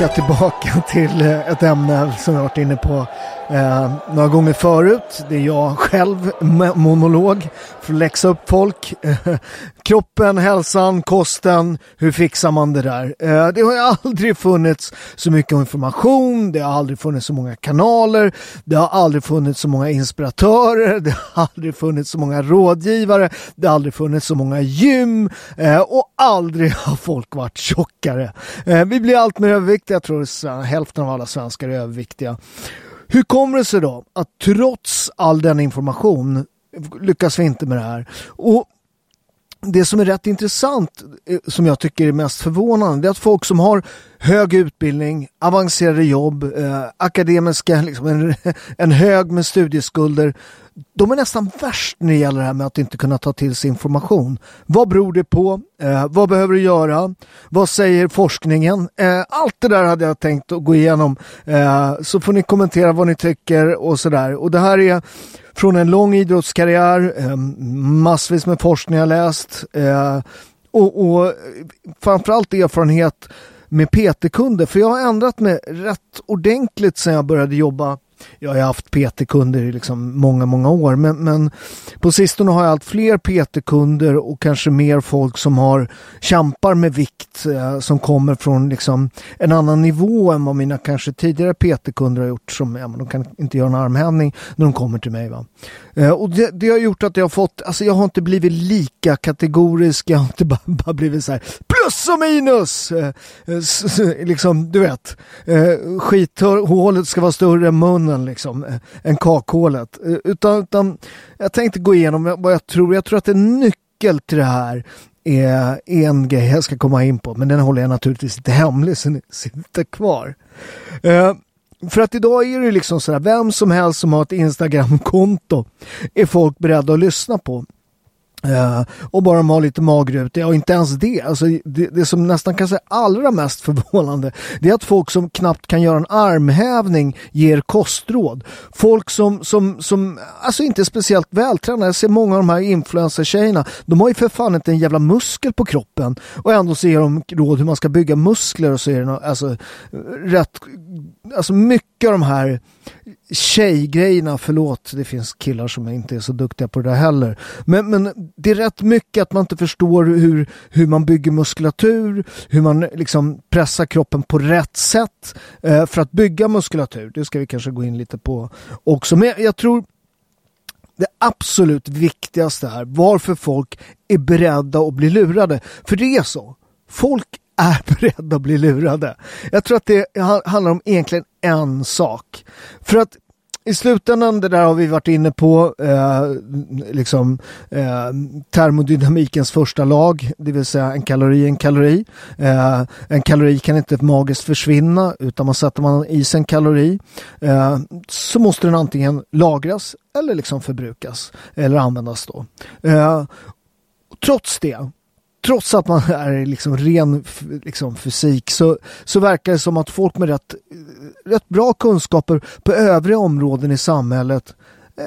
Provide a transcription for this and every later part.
ska tillbaka till eh, ett ämne som jag varit inne på eh, några gånger förut. Det är jag själv, monolog, för att läxa upp folk. Kroppen, hälsan, kosten, hur fixar man det där? Eh, det har ju aldrig funnits så mycket information, det har aldrig funnits så många kanaler, det har aldrig funnits så många inspiratörer, det har aldrig funnits så många rådgivare, det har aldrig funnits så många gym eh, och aldrig har folk varit tjockare. Eh, vi blir allt mer överviktiga, jag tror hälften av alla svenskar är överviktiga. Hur kommer det sig då att trots all den information lyckas vi inte med det här? Och det som är rätt intressant, eh, som jag tycker är mest förvånande, det är att folk som har hög utbildning, avancerade jobb, eh, akademiska, liksom en, en hög med studieskulder, de är nästan värst när det gäller det här med att inte kunna ta till sig information. Vad beror det på? Eh, vad behöver du göra? Vad säger forskningen? Eh, allt det där hade jag tänkt att gå igenom. Eh, så får ni kommentera vad ni tycker och sådär. Och det här är från en lång idrottskarriär, ehm, massvis med forskning jag läst eh, och, och framförallt erfarenhet med PT-kunder. För jag har ändrat mig rätt ordentligt sedan jag började jobba jag har haft PT-kunder i liksom många, många år, men, men på sistone har jag allt fler PT-kunder och kanske mer folk som har kämpar med vikt eh, som kommer från liksom en annan nivå än vad mina kanske tidigare PT-kunder har gjort. Som, ja, de kan inte göra en armhävning när de kommer till mig. Va? Eh, och det, det, har gjort att jag har fått, alltså jag har inte blivit lika kategorisk, jag har inte bara, bara blivit så här plus och minus. Eh, eh liksom, du vet, eh, skithålet ska vara större än munnen liksom, eh, än kakhålet. Eh, utan, utan jag tänkte gå igenom vad jag tror. Jag tror att en nyckel till det här är en grej jag ska komma in på, men den håller jag naturligtvis inte hemlig så ni sitter kvar. Eh, för att idag är det liksom sådär, vem som helst som har ett Instagramkonto är folk beredda att lyssna på. Uh, och bara de har lite magrutor, och inte ens det. Alltså, det. Det som nästan kanske är allra mest förvånande det är att folk som knappt kan göra en armhävning ger kostråd. Folk som, som, som alltså inte är speciellt vältränade. Jag ser många av de här influencertjejerna, De har ju för fan inte en jävla muskel på kroppen och ändå så ger de råd hur man ska bygga muskler och så är det alltså, rätt, alltså mycket av de här tjejgrejerna, förlåt, det finns killar som inte är så duktiga på det där heller. Men, men det är rätt mycket att man inte förstår hur, hur man bygger muskulatur, hur man liksom pressar kroppen på rätt sätt eh, för att bygga muskulatur. Det ska vi kanske gå in lite på också. Men jag, jag tror det absolut viktigaste är varför folk är beredda att bli lurade. För det är så. Folk är beredda att bli lurade. Jag tror att det handlar om egentligen en sak. För att i slutändan, det där har vi varit inne på, eh, liksom eh, termodynamikens första lag, det vill säga en kalori en kalori. Eh, en kalori kan inte magiskt försvinna utan man sätter man i sig en kalori eh, så måste den antingen lagras eller liksom förbrukas eller användas då. Eh, trots det trots att man är liksom ren liksom fysik så, så verkar det som att folk med rätt, rätt bra kunskaper på övriga områden i samhället eh,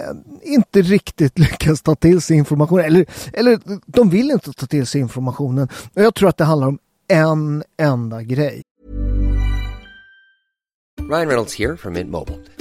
inte riktigt lyckas ta till sig informationen. eller, eller de vill inte ta till sig informationen. Jag tror att det handlar om en enda grej. Ryan Reynolds här från Mint Mobile.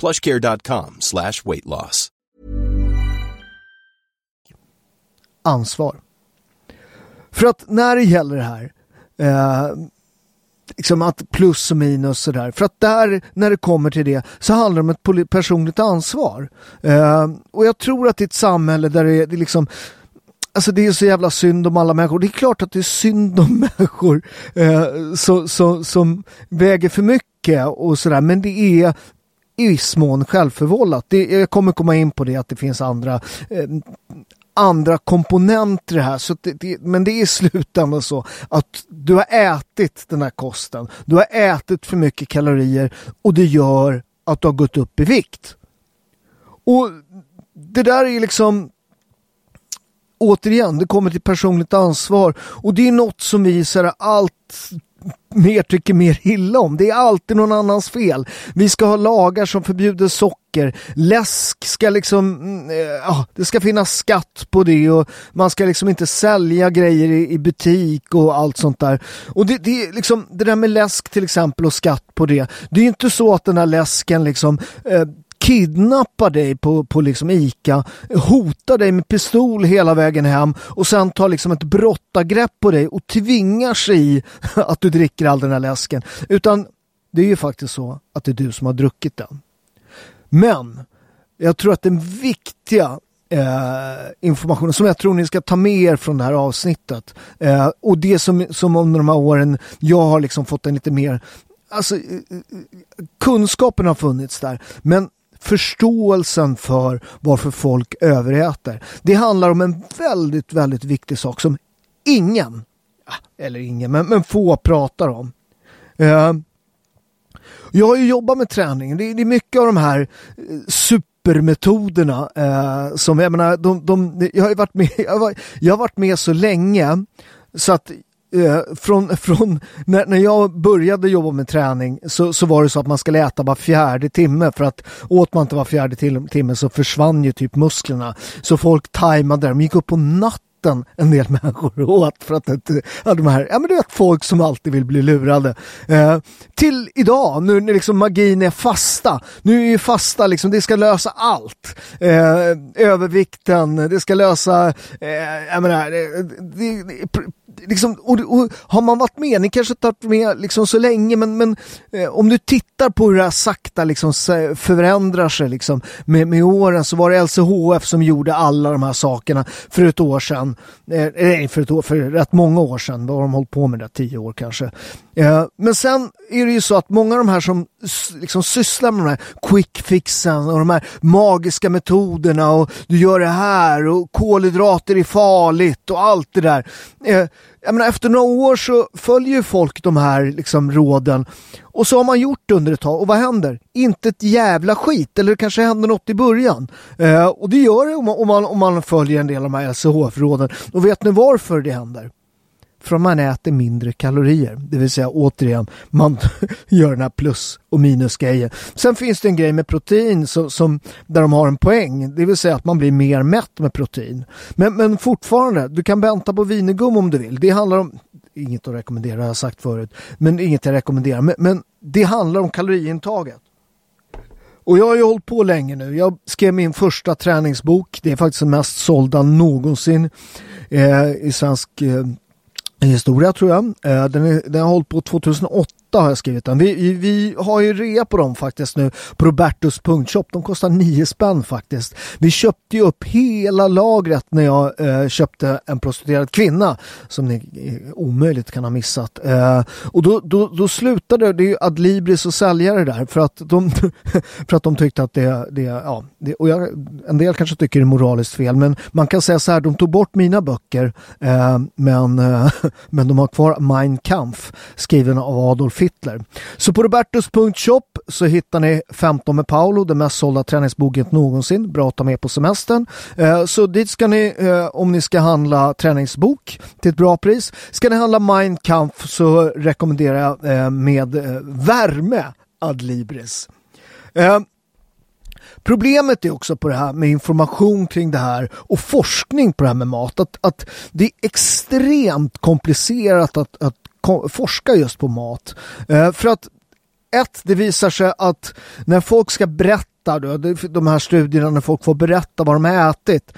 plushcare.com slash weight loss. Ansvar. För att när det gäller det här, eh, liksom att plus och minus sådär, för att där, när det kommer till det, så handlar det om ett personligt ansvar. Eh, och jag tror att i ett samhälle där det, är liksom Alltså det är så jävla synd om alla människor. Det är klart att det är synd om människor eh, så, så, som väger för mycket och sådär. Men det är i viss mån självförvållat. Det, jag kommer komma in på det att det finns andra eh, andra komponenter i det här. Så det, det, men det är i slutändan så att du har ätit den här kosten. Du har ätit för mycket kalorier och det gör att du har gått upp i vikt. Och det där är liksom återigen, det kommer till personligt ansvar och det är något som vi så här, allt mer tycker mer illa om. Det är alltid någon annans fel. Vi ska ha lagar som förbjuder socker. Läsk ska liksom, mm, eh, ja, det ska finnas skatt på det och man ska liksom inte sälja grejer i, i butik och allt sånt där. Och det, det, liksom, det där med läsk till exempel och skatt på det. Det är inte så att den här läsken liksom eh, kidnappar dig på, på liksom ICA, hotar dig med pistol hela vägen hem och sen tar liksom ett brottargrepp på dig och tvingar sig i att du dricker all den här läsken. Utan det är ju faktiskt så att det är du som har druckit den. Men jag tror att den viktiga eh, informationen som jag tror ni ska ta med er från det här avsnittet eh, och det som, som under de här åren jag har liksom fått en lite mer Alltså, eh, eh, kunskapen har funnits där, men förståelsen för varför folk överäter. Det handlar om en väldigt, väldigt viktig sak som ingen, eller ingen, men, men få pratar om. Eh, jag har ju jobbat med träning. Det, är mycket av de här eh, supermetoderna eh, som jag menar, de, de, jag har varit med, jag har, jag har varit med så länge så att eh, från, från när, när jag började jobba med träning så, så var det så att man skulle äta var fjärde timme för att åt man inte var fjärde timme så försvann ju typ musklerna. Så folk tajmade de gick upp på natten en del människor åt för att inte, ja, de här, ja men du vet folk som alltid vill bli lurade. Eh, till idag, nu när liksom magin är fasta, nu är ju fasta liksom, det ska lösa allt. Eh, övervikten, det ska lösa, eh, jag menar, det, det, liksom, och, och, har man varit med, ni kanske inte varit med liksom så länge, men, men eh, om du tittar på hur det här sakta liksom förändrar sig liksom, med, med åren så var det LCHF som gjorde alla de här sakerna för ett år sedan. Eh, nej, för, ett år, för rätt många år sedan. Då har de hållit på med det, tio år kanske. Eh, men sen är det ju så att många av de här som liksom sysslar med de här quick fixen och de här magiska metoderna och du gör det här och kolhydrater är farligt och allt det där. Eh, jag menar, efter några år så följer folk de här liksom, råden och så har man gjort det under ett tag och vad händer? Inte ett jävla skit eller det kanske händer något i början. Eh, och det gör det om man, om man, om man följer en del av de här LCHF-råden. Och vet ni varför det händer? För man äter mindre kalorier. Det vill säga återigen, man gör den här plus och minusgrejen. Sen finns det en grej med protein som, som, där de har en poäng. Det vill säga att man blir mer mätt med protein. Men, men fortfarande, du kan vänta på vinegum om du vill. Det handlar om, inget att rekommendera, jag har sagt förut, men inget jag rekommenderar. Men, men det handlar om kaloriintaget. Och jag har ju hållit på länge nu. Jag skrev min första träningsbok. Det är faktiskt den mest sålda någonsin eh, i svensk eh, historia tror jag. Eh, den, är, den har hållit på 2008 har jag skrivit den. Vi, vi har ju rea på dem faktiskt nu på Robertus punktshop. De kostar 9 spänn faktiskt. Vi köpte ju upp hela lagret när jag eh, köpte en prostituerad kvinna som ni eh, omöjligt kan ha missat. Eh, och då, då, då slutade det ju Adlibris och säljare där för att de, för att de tyckte att det, det ja, det, och jag, en del kanske tycker det är moraliskt fel men man kan säga så här, de tog bort mina böcker eh, men, eh, men de har kvar Mein Kampf skriven av Adolf titlar. Så på robertus.shop så hittar ni 15 med Paolo, den mest sålda träningsboken någonsin. Bra att ta med på semestern. Eh, så dit ska ni, eh, om ni ska handla träningsbok till ett bra pris. Ska ni handla Mein Kampf så rekommenderar jag eh, med värme Adlibris. Problemet är också på det här med information kring det här och forskning på det här med mat. Att, att det är extremt komplicerat att, att forska just på mat. Eh, för att ett, det visar sig att när folk ska berätta, då, de här studierna när folk får berätta vad de har ätit,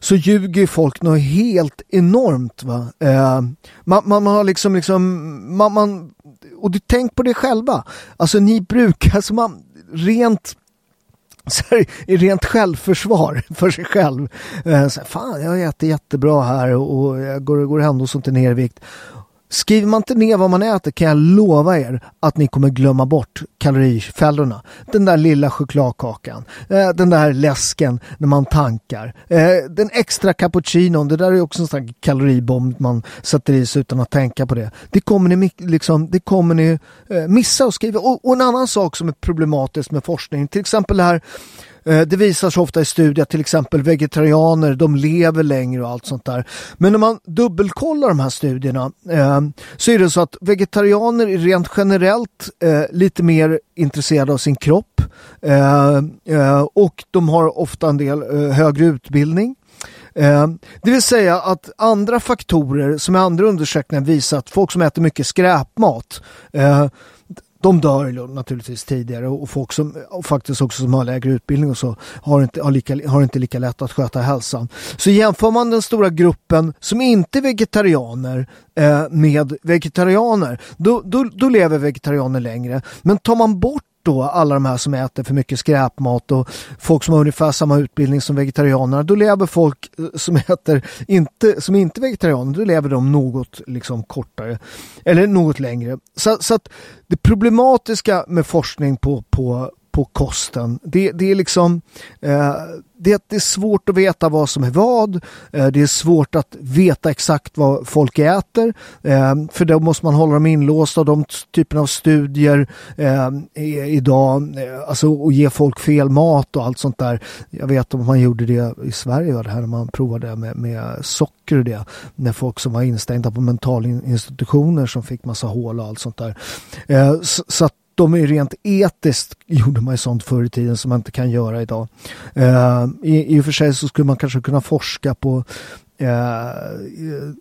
så ljuger folk något helt enormt. Va? Eh, man, man, har liksom, liksom man, man, och du tänk på det själva. Alltså ni brukar, alltså man, rent här, i rent självförsvar för sig själv. Eh, så här, Fan, jag äter jättebra här och jag går, går ändå sånt inte ner i vikt. Skriver man inte ner vad man äter kan jag lova er att ni kommer glömma bort kalorifällorna. Den där lilla chokladkakan, eh, den där läsken när man tankar, eh, den extra cappuccinon, det där är också en sån kaloribomb man sätter i sig utan att tänka på det. Det kommer ni, liksom, det kommer ni eh, missa att skriva. Och, och en annan sak som är problematisk med forskning, till exempel det här Eh, det visar sig ofta i studier att till exempel vegetarianer de lever längre och allt sånt där. Men när man dubbelkollar de här studierna eh, så är det så att vegetarianer är rent generellt eh, lite mer intresserade av sin kropp och de har ofta en del högre utbildning. det vill säga att andra faktorer som i andra undersökningar visar att folk som äter mycket skräpmat de dör naturligtvis tidigare och folk som och faktiskt också som har lägre utbildning och så har inte, har, lika, har inte lika lätt att sköta hälsan. Så jämför man den stora gruppen som inte är vegetarianer eh, med vegetarianer, då, då, då lever vegetarianer längre. Men tar man bort då alla de här som äter för mycket skräpmat och folk som har ungefär samma utbildning som vegetarianerna, då lever folk eh, som äter inte, som inte är vegetarianer, då lever de något liksom kortare eller något längre. Så, så att det problematiska med forskning på, på, på kosten, det, det är liksom eh, det, det är svårt att veta vad som är vad. Eh, det är svårt att veta exakt vad folk äter. Eh, för då måste man hålla dem inlåsta. De typerna av studier eh, idag, eh, alltså och ge folk fel mat och allt sånt där. Jag vet om man gjorde det i Sverige, det här när man provade med, med socker och det. När folk som var instängda på mentalinstitutioner som fick massa hål och allt sånt där. Eh, så, så att de är rent etiskt gjorde man ju sånt förr i tiden som man inte kan göra idag. Eh, i, I och för sig så skulle man kanske kunna forska på eh,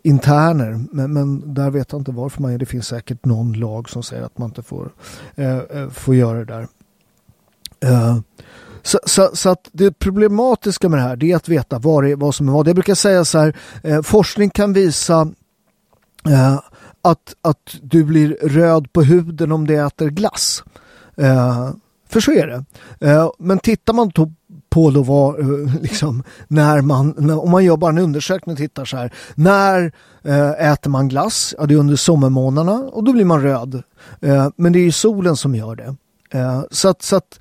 interner men, men, där vet jag inte varför man är. Det finns säkert någon lag som säger att man inte får, eh, eh får göra det där. Eh, så, så, så, att det problematiska med det här det är att veta vad, det, vad som är vad. Jag brukar säga så här, eh, forskning kan visa att, att du blir röd på huden om du äter glass. Eh, för så är det. Eh, men tittar man på då var, eh, liksom, när man, när, om man gör bara en undersökning och tittar så här. När eh, äter man glass? Ja, det är under sommarmånaderna och då blir man röd. Eh, men det är ju solen som gör det. Eh, så att, så att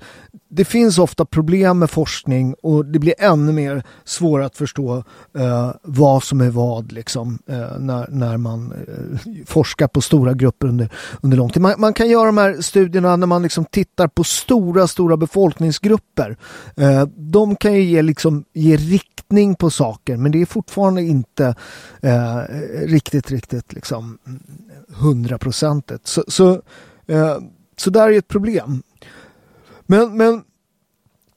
det finns ofta problem med forskning och det blir ännu mer svårt att förstå eh, vad som är vad liksom, eh, när, när man eh, forskar på stora grupper under, under lång tid. Man, man, kan göra de här studierna när man liksom tittar på stora, stora befolkningsgrupper. Eh, de kan ju ge, liksom, ge riktning på saker men det är fortfarande inte eh, riktigt, riktigt liksom hundraprocentigt. Så, så, eh, så där är ett problem. Men, men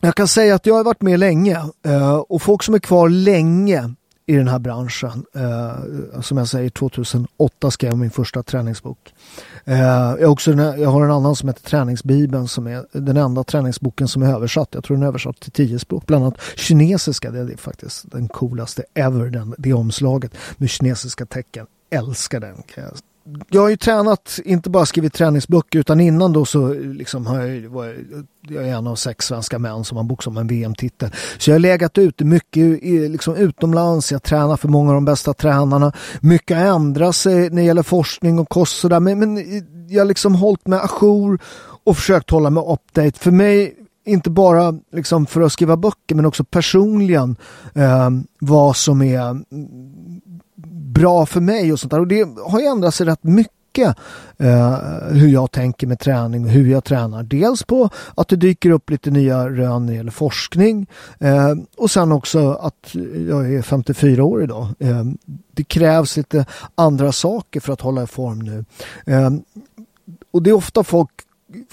jag kan säga att jag har varit med länge eh, och folk som är kvar länge i den här branschen. Eh, som jag säger 2008 skrev jag min första träningsbok. Eh, jag, också, jag har en annan som heter Träningsbibeln som är den enda träningsboken som är översatt. Jag tror den är översatt till tio språk, bland annat kinesiska. Det är faktiskt den coolaste ever, den, det omslaget med kinesiska tecken. Älskar den kan jag jag har ju tränat, inte bara skrivit träningsböcker utan innan då så liksom har jag, var jag är en av sex svenska män som har boxat om en VM-titel. Så jag har legat ute mycket liksom utomlands, jag tränar för många av de bästa tränarna. Mycket har ändrat sig när det gäller forskning och kost och sådär. Men, men jag har liksom hållit mig ajour och försökt hålla mig update. För mig inte bara liksom för att skriva böcker men också personligen eh, vad som är bra för mig och sånt där. Och det har ju ändrat sig rätt mycket eh, hur jag tänker med träning och hur jag tränar. Dels på att det dyker upp lite nya rön när det gäller forskning eh, och sen också att jag är 54 år idag. Eh, det krävs lite andra saker för att hålla i form nu. Eh, och det är ofta folk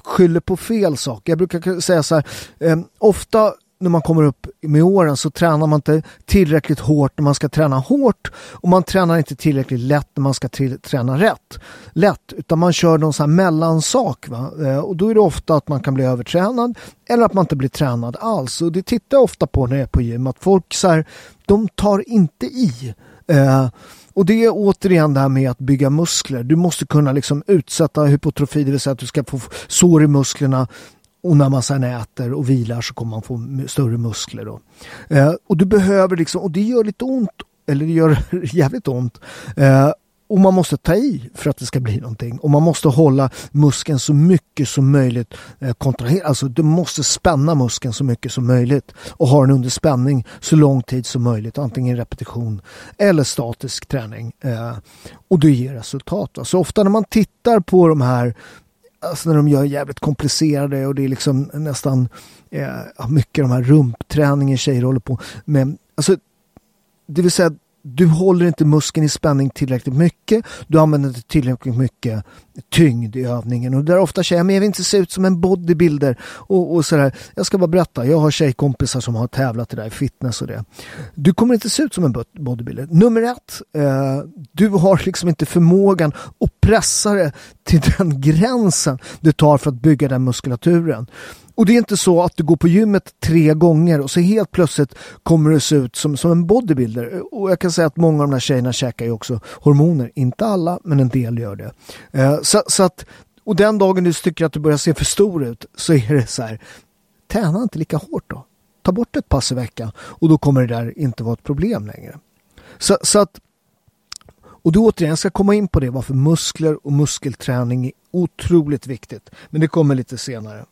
skyller på fel saker. Jag brukar säga så här, eh, ofta när man kommer upp med åren så tränar man inte tillräckligt hårt när man ska träna hårt och man tränar inte tillräckligt lätt när man ska träna rätt. Lätt, utan man kör någon sån här mellansak. Va? Eh, och då är det ofta att man kan bli övertränad eller att man inte blir tränad alls. Och det tittar jag ofta på när jag är på gym, att folk så här, de tar inte i. Eh, och det är återigen det här med att bygga muskler. Du måste kunna liksom utsätta hypotrofi, det vill säga att du ska få sår i musklerna och när man sen äter och vilar så kommer man få större muskler. Då. Eh, och du behöver liksom, och det gör lite ont, eller det gör jävligt ont. Eh, och man måste ta i för att det ska bli någonting. Och man måste hålla muskeln så mycket som möjligt eh, kontraherad. Alltså du måste spänna muskeln så mycket som möjligt och ha den under spänning så lång tid som möjligt. Antingen repetition eller statisk träning. Eh, och det ger resultat. Så ofta när man tittar på de här alltså när de gör jävligt komplicerade och det är liksom nästan eh, mycket de här rumpträningen tjejer håller på med. Alltså, det vill säga du håller inte muskeln i spänning tillräckligt mycket. Du använder inte tillräckligt mycket tyngd i övningen. Och där ofta tjejer, men jag vill inte se ut som en bodybuilder. Och, och sådär. Jag ska bara berätta, jag har tjejkompisar som har tävlat i det där, fitness och det. Du kommer inte se ut som en bodybuilder. Nummer ett, eh, du har liksom inte förmågan att pressa det till den gränsen det tar för att bygga den muskulaturen. Och det är inte så att du går på gymmet tre gånger och så helt plötsligt kommer du se ut som, som en bodybuilder. Och jag kan säga att många av de här tjejerna käkar ju också hormoner. Inte alla, men en del gör det. Eh, så, så, att, och den dagen du tycker att du börjar se för stor ut så är det så här, träna inte lika hårt då. Ta bort ett pass i veckan och då kommer det där inte vara ett problem längre. Så, så att och då återigen, jag ska komma in på det varför muskler och muskelträning är otroligt viktigt. Men det kommer lite senare.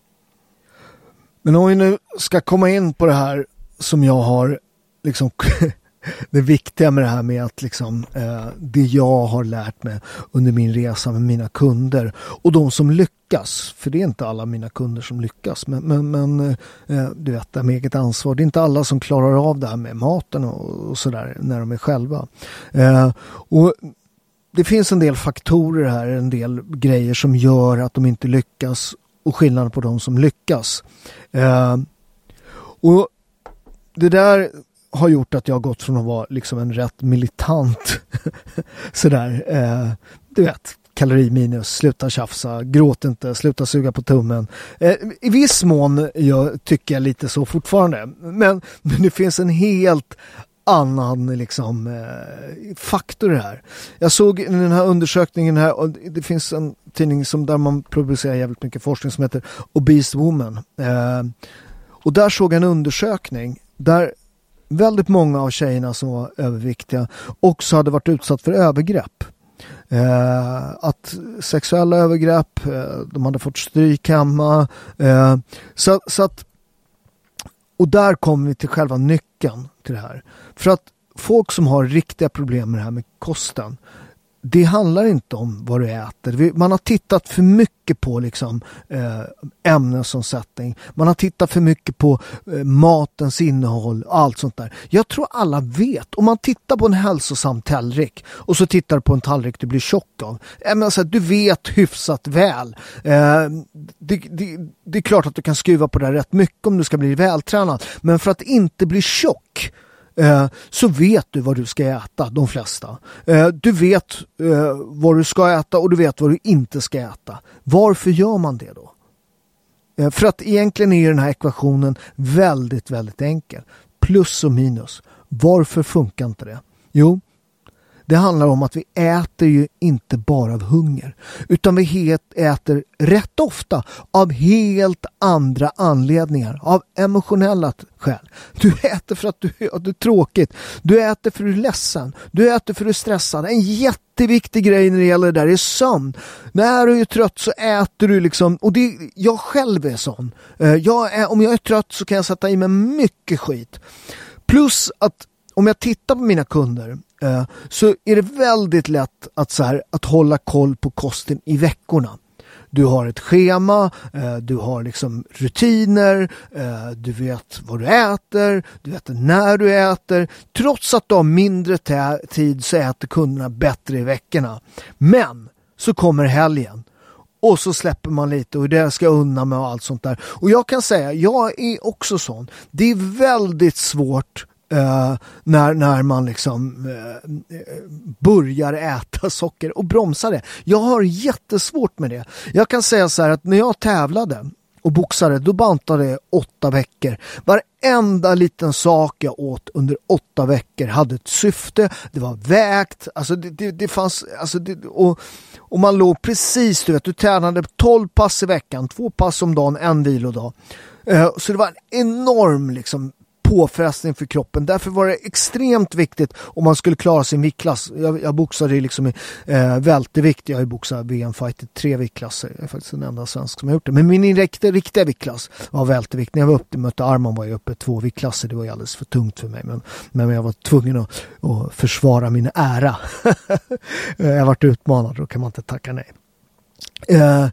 Men om vi nu ska komma in på det här som jag har liksom det viktiga med det här med att liksom eh, det jag har lärt mig under min resa med mina kunder och de som lyckas, för det är inte alla mina kunder som lyckas, men, men, men eh, du vet det med eget ansvar, det är inte alla som klarar av det här med maten och, och sådär när de är själva. Eh, och det finns en del faktorer här, en del grejer som gör att de inte lyckas och skillnaden på de som lyckas. Eh, och det där har gjort att jag har gått från att vara liksom en rätt militant sådär, eh, du vet, kaloriminus, sluta tjafsa, gråt inte, sluta suga på tummen. Eh, I viss mån jag, tycker jag lite så fortfarande. Men, men det finns en helt annan liksom, eh, faktor här. Jag såg i den här undersökningen här, och det finns en tidning som, där man publicerar jävligt mycket forskning som heter Obese Woman. Eh, och där såg jag en undersökning där väldigt många av tjejerna som var överviktiga också hade varit utsatt för övergrepp. Eh, att sexuella övergrepp, eh, de hade fått stryk hemma. Eh, så, så att och där kommer vi till själva nyckeln till det här. För att folk som har riktiga problem med det här med kosten, det handlar inte om vad du äter. Man har tittat för mycket på liksom, eh, ämnesomsättning. Man har tittat för mycket på eh, matens innehåll och allt sånt där. Jag tror alla vet. Om man tittar på en hälsosam tallrik och så tittar du på en tallrik du blir tjock av. Eh, alltså, du vet hyfsat väl. Det, det, det är klart att du kan skruva på det rätt mycket om du ska bli vältränad. Men för att inte bli tjock Eh, så vet du vad du ska äta, de flesta. Eh, du vet eh, vad du ska äta och du vet vad du inte ska äta. Varför gör man det då? Eh, för att egentligen är den här ekvationen väldigt, väldigt enkel. Plus och minus. Varför funkar inte det? Jo, det handlar om att vi äter ju inte bara av hunger utan vi äter rätt ofta av helt andra anledningar. Av emotionella skäl. Du äter för att du, att det är tråkigt. Du äter för att du är ledsen. Du äter för att du är stressad. En jätteviktig grej när det gäller det där är sömn. När du är trött så äter du liksom, och det, jag själv är sån. Eh, jag är, om jag är trött så kan jag sätta i mig mycket skit. Plus att om jag tittar på mina kunder eh, så är det väldigt lätt att, så här, att hålla koll på kosten i veckorna. Du har ett schema, eh, du har liksom rutiner, eh, du vet vad du äter, du vet när du äter. Trots att du har mindre tid så äter kunderna bättre i veckorna. Men så kommer helgen och så släpper man lite och det ska jag unna mig och allt sånt där. Och jag kan säga, jag är också sån. Det är väldigt svårt Uh, när, när man liksom uh, börjar äta socker och bromsa det. Jag har jättesvårt med det. Jag kan säga så här att när jag tävlade och boxade, då bantade jag åtta veckor. Varenda liten sak jag åt under åtta veckor hade ett syfte, det var vägt, alltså det, det, det fanns, alltså det, och, och man låg precis, du vet, du tränade 12 pass i veckan, två pass om dagen, en vilodag. Uh, så det var en enorm liksom påfrestning för kroppen. Därför var det extremt viktigt om man skulle klara sin viktklass. Jag, jag boxade liksom i eh, vältevikt. Jag har ju boxat VM-fight i tre viktklasser. Jag är faktiskt den enda svensk som har gjort det. Men min riktiga, riktiga viktklass var vältevikt. När jag var uppe och mötte Arman var jag uppe två viktklasser. Det var ju alldeles för tungt för mig. Men, men jag var tvungen att, att försvara min ära. jag varit utmanad, då kan man inte tacka nej. Eh,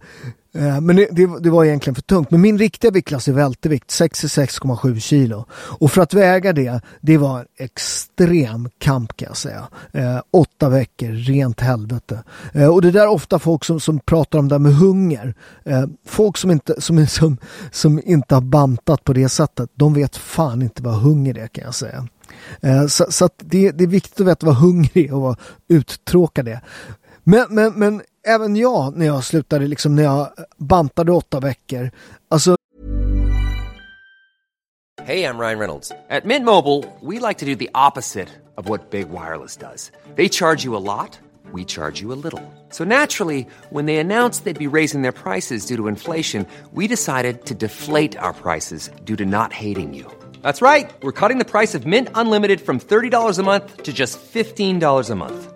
Eh, men det, det, var egentligen för tungt. Men min riktiga viktklass är vältevikt, 66,7 kilo. Och för att väga det, det var en extrem kamp kan jag säga. Eh, åtta veckor, rent helvete. Eh, och det där är ofta folk som, som pratar om det med hunger. Eh, folk som inte, som, som, som inte har bantat på det sättet, de vet fan inte vad hunger är kan jag säga. Eh, så, så det, det, är viktigt att veta vad hunger är och vad uttråkad är. Men, men, men även jag när jag slutade, liksom när jag bantade åtta veckor. Alltså... Hej, jag Ryan Reynolds. På Mint Mobile, we like to do the opposite of what Big Wireless does. They charge you a lot, we charge you a little. So naturally, when they announced they'd be raising their prices due to inflation, we decided to deflate our prices due to not hating you. That's right. We're cutting the price of Mint Unlimited from $30 a month to just $15 a month.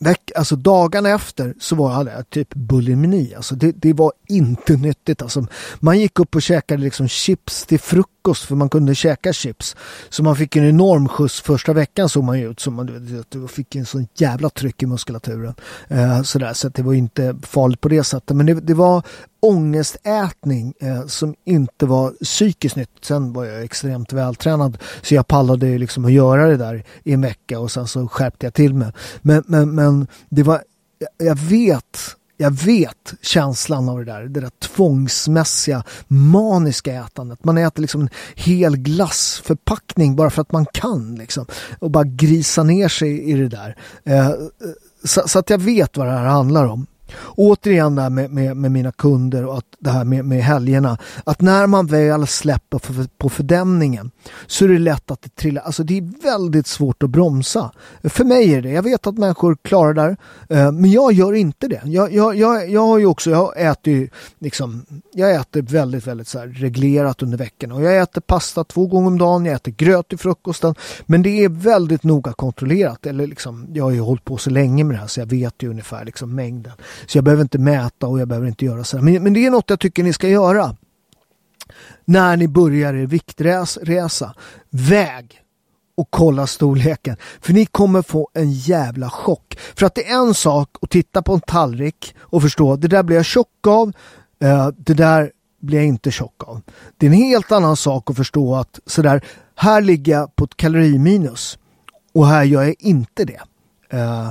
Veck, alltså dagarna efter så var det typ bulimini. Alltså det, det var inte nyttigt. Alltså man gick upp och käkade liksom chips till frukost för man kunde käka chips. Så man fick en enorm skjuts första veckan såg man ju ut Så man du fick en sån jävla tryck i muskulaturen. Eh, sådär, så det var inte farligt på det sättet. Men det, det var ångestätning eh, som inte var psykiskt nytt. Sen var jag extremt vältränad så jag pallade liksom att göra det där i en vecka och sen så skärpte jag till mig. Men, men, men det var, jag vet jag vet känslan av det där, det där tvångsmässiga, maniska ätandet. Man äter liksom en hel glassförpackning bara för att man kan liksom. Och bara grisa ner sig i det där. Eh, eh så, så, att jag vet vad det här handlar om. Återigen där med, med, med, mina kunder och att det här med, med helgerna. Att när man väl släpper för, på fördämningen så är det lätt att det trillar. Alltså det är väldigt svårt att bromsa. För mig är det. Jag vet att människor klarar det där. Eh, men jag gör inte det. Jag, jag, jag, jag har ju också, jag äter ju liksom, jag äter väldigt, väldigt så reglerat under veckorna. Och jag äter pasta två gånger om dagen. Jag äter gröt till frukosten. Men det är väldigt noga kontrollerat. Eller liksom, jag har ju hållit på så länge med det här så jag vet ju ungefär liksom mängden. Så jag behöver inte mäta och jag behöver inte göra så. Men, men det är något jag tycker ni ska göra. När ni börjar er viktresa. Väg och kolla storleken. För ni kommer få en jävla chock. För att det är en sak att titta på en tallrik och förstå det där blir jag tjock av. Eh, det där blir jag inte tjock av. Det är en helt annan sak att förstå att sådär, här ligger jag på ett kaloriminus och här gör jag inte det. Eh,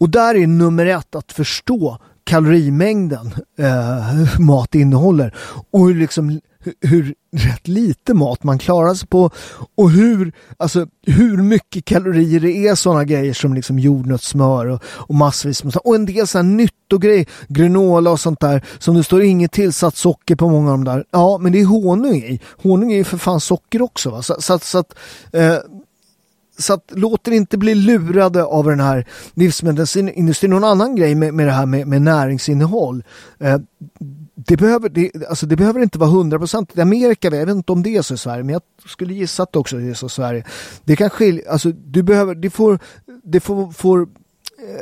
och där är nummer ett att förstå kalorimängden eh, mat innehåller och hur liksom hur rätt lite mat man klarar sig på och hur, alltså, hur mycket kalorier det är sådana grejer som liksom jordnötssmör och, och massvis med och en del sådana nyttogrejer, granola och sånt där som det står inget tillsatt socker på många av de där. Ja, men det är honung i. Honung är ju för fan socker också. Va? Så, så, så att eh, så att, låt er inte bli lurade av den här livsmedelsindustrin. Någon annan grej med, med det här med, med näringsinnehåll. Eh, det behöver, det, alltså det behöver inte vara hundraprocentigt. I Amerika, jag vet inte om det är så i Sverige, men jag skulle gissa att det också är så i Sverige. Det kan skilja, alltså du behöver, det får, det får, får eh,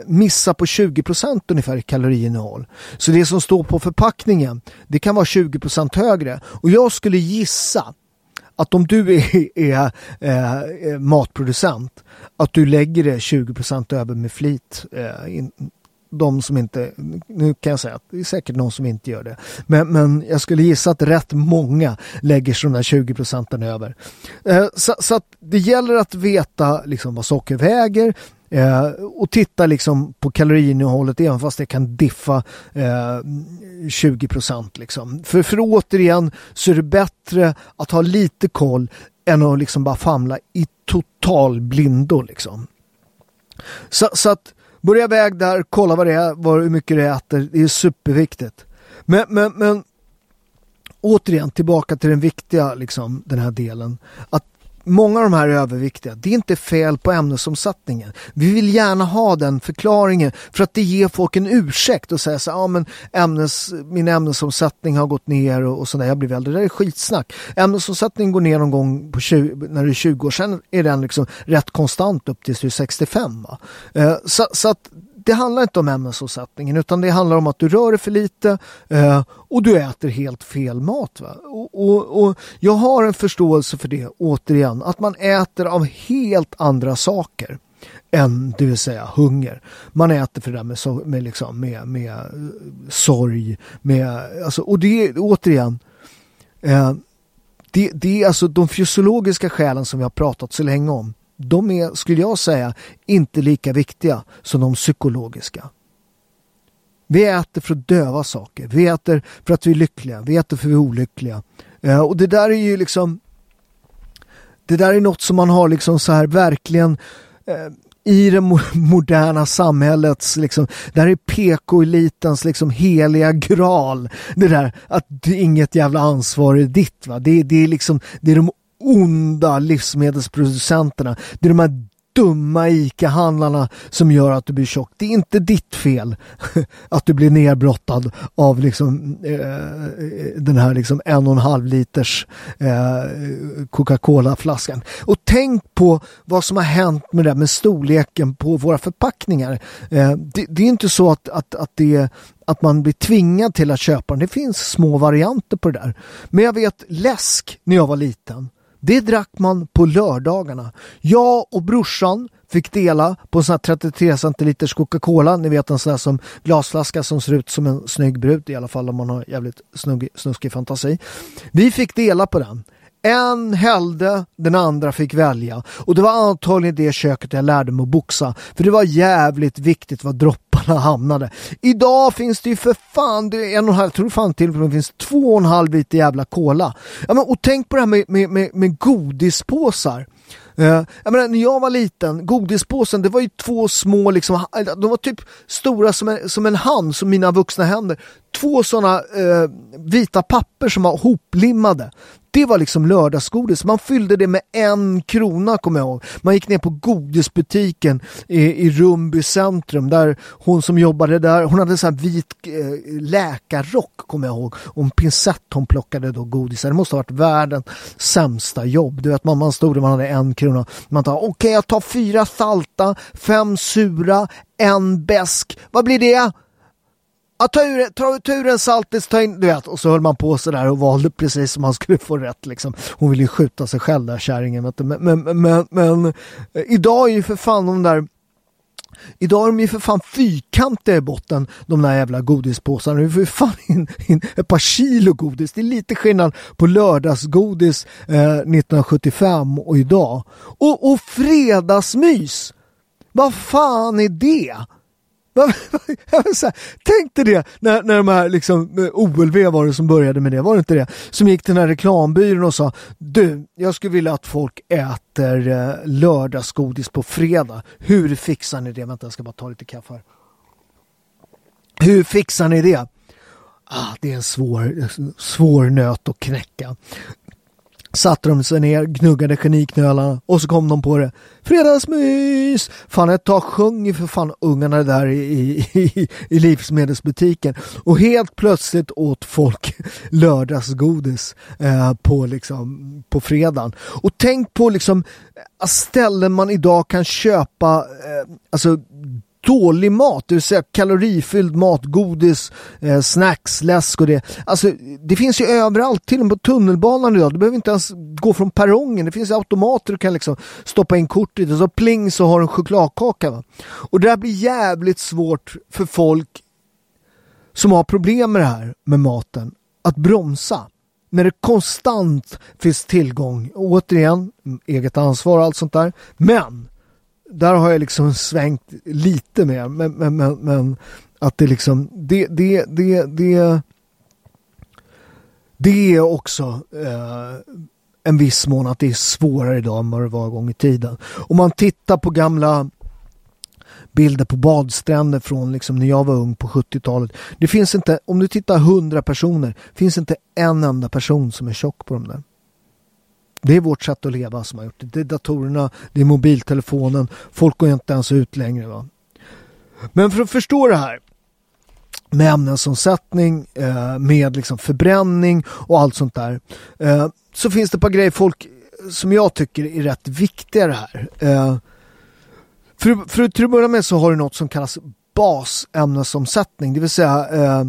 missa på 20 ungefär i kaloriinnehåll. Så det som står på förpackningen, det kan vara 20% högre. Och jag skulle gissa att om du är, är, eh, är, matproducent, att du lägger det 20% över med flit. Eh, in, de som inte, nu kan jag säga att det är säkert någon som inte gör det. Men, men jag skulle gissa att rätt många lägger sig de där 20 procenten över. Eh, så, så, att det gäller att veta liksom vad socker väger, Eh, och titta liksom på kaloriinnehållet även fast det kan diffa eh, 20 procent. Liksom. För, för återigen så är det bättre att ha lite koll än att liksom bara famla i total blindo. Liksom. Så, så att börja väg där, kolla vad det är, vad, hur mycket du äter. Det är superviktigt. Men, men, men återigen tillbaka till den viktiga, liksom, den här delen. Att många av de här är överviktiga. Det är inte fel på ämnesomsättningen. Vi vill gärna ha den förklaringen för att det ger folk en ursäkt och säga så ja men ämnes, min ämnesomsättning har gått ner och, och sådär. Jag blir äldre. Det där är skitsnack. Ämnesomsättningen går ner någon gång på 20, när du är 20 år. Sen är den liksom rätt konstant upp tills du är 65. Eh, så, så att det handlar inte om ämnesomsättningen utan det handlar om att du rör dig för lite eh, och du äter helt fel mat. Och, och, och, Jag har en förståelse för det återigen, att man äter av helt andra saker än det vill säga hunger. Man äter för det där med, so med, liksom, med, med eh, sorg, med, alltså, och det är återigen eh, det, det är alltså de fysiologiska skälen som vi har pratat så länge om de är, skulle jag säga, inte lika viktiga som de psykologiska. Vi äter för att döva saker. Vi äter för att vi är lyckliga. Vi äter för att vi är olyckliga. Eh, och det där är ju liksom det där är något som man har liksom så här verkligen eh, i det moderna samhällets, liksom, där är PK-elitens liksom heliga graal. Det där att det inget jävla ansvar är ditt. Va? Det, det, är liksom, det är de onda livsmedelsproducenterna. Det är de här dumma ICA-handlarna som gör att du blir tjock. Det är inte ditt fel att du blir nerbrottad av liksom, eh, den här liksom en och en halv liters eh, Coca-Cola-flaskan. Och tänk på vad som har hänt med det med storleken på våra förpackningar. Eh, det, det, är inte så att, att, att det att man blir tvingad till att köpa den. Det finns små varianter på det där. Men jag vet läsk när jag var liten. Det drack man på lördagarna. Jag och brorsan fick dela på en sån här 33 centiliters Coca-Cola. Ni vet en sån här som glasflaska som ser ut som en snygg brud. I alla fall om man har jävligt snugg, snuskig fantasi. Vi fick dela på den. En hällde, den andra fick välja. Och det var antagligen det köket jag lärde mig att boxa. För det var jävligt viktigt var dropparna hamnade. Idag finns det ju för fan, det är en och en halv, jag tror fan till och med det finns två och en halv liter jävla cola. Ja, men, och tänk på det här med, med, med, med godispåsar. Uh, jag menar, när jag var liten, godispåsen, det var ju två små, liksom, eh, de var typ stora som en, som en hand, som mina vuxna händer. Två sådana uh, eh, vita papper som var hoplimmade. Det var liksom lördagsgodis. Man fyllde det med en krona kommer jag ihåg. Man gick ner på godisbutiken i, i Rumby centrum där hon som jobbade där, hon hade så här vit eh, läkarrock kommer jag ihåg. Och en pincett hon plockade då godisar. Det måste ha varit världens sämsta jobb. Du vet man, man stod där, man hade en krona. Man tar okej okay, jag tar fyra salta, fem sura, en besk. Vad blir det? Ja, ta ur, ta, ta ur en saltis, ta in, du vet, och så höll man på sådär och valde precis som man skulle få rätt liksom. Hon ville ju skjuta sig själv där kärringen. Men, men, men, men eh, idag är ju för fan de där Idag är de ju för fan fyrkantiga i botten, de där jävla godispåsarna. Du får ju fan in, in ett par kilo godis. Det är lite skillnad på lördagsgodis eh, 1975 och idag. Och, och fredagsmys! Vad fan är det? Tänk dig det när, när de här liksom, eh, OLV var det som började med det, var det inte det? Som gick till den här reklambyrån och sa Du, jag skulle vilja att folk äter eh, lördagsgodis på fredag. Hur fixar ni det? Vänta, jag ska bara ta lite kaffe här. Hur fixar ni det? Ah, det är en svår, eh, svår nöt att knäcka satte de sig ner, gnuggade geniknölarna och så kom de på det. Fredagsmys! Fan ett tag sjöng ju för fan ungarna där i, i, i livsmedelsbutiken och helt plötsligt åt folk lördagsgodis eh, på, liksom, på fredagen. Och tänk på liksom ställen man idag kan köpa eh, alltså dålig mat, det vill säga kalorifylld mat, godis, eh, snacks, läsk och det. Alltså det finns ju överallt, till och med på tunnelbanan idag. Du behöver inte ens gå från perrongen. Det finns automater du kan liksom stoppa in kortet och så pling så har du en chokladkaka. Va? Och det där blir jävligt svårt för folk som har problem med det här med maten att bromsa. När det konstant finns tillgång, återigen, eget ansvar och allt sånt där. Men där har jag liksom svängt lite mer. Men, men, men, men att det liksom, det, det, det, det, det är också eh, en viss mån att det är svårare idag än vad det var en gång i tiden. Om man tittar på gamla bilder på badstränder från liksom när jag var ung på 70-talet. Det finns inte, om du tittar 100 personer, finns inte en enda person som är tjock på de där. Det är vårt sätt att leva som har gjort det. Det är datorerna, det är mobiltelefonen. Folk går inte ens ut längre. Va? Men för att förstå det här med ämnesomsättning, eh, med liksom förbränning och allt sånt där. Eh, så finns det ett par grejer folk som jag tycker är rätt viktiga det här. Eh, för, för till att börja med så har du något som kallas basämnesomsättning, det vill säga eh,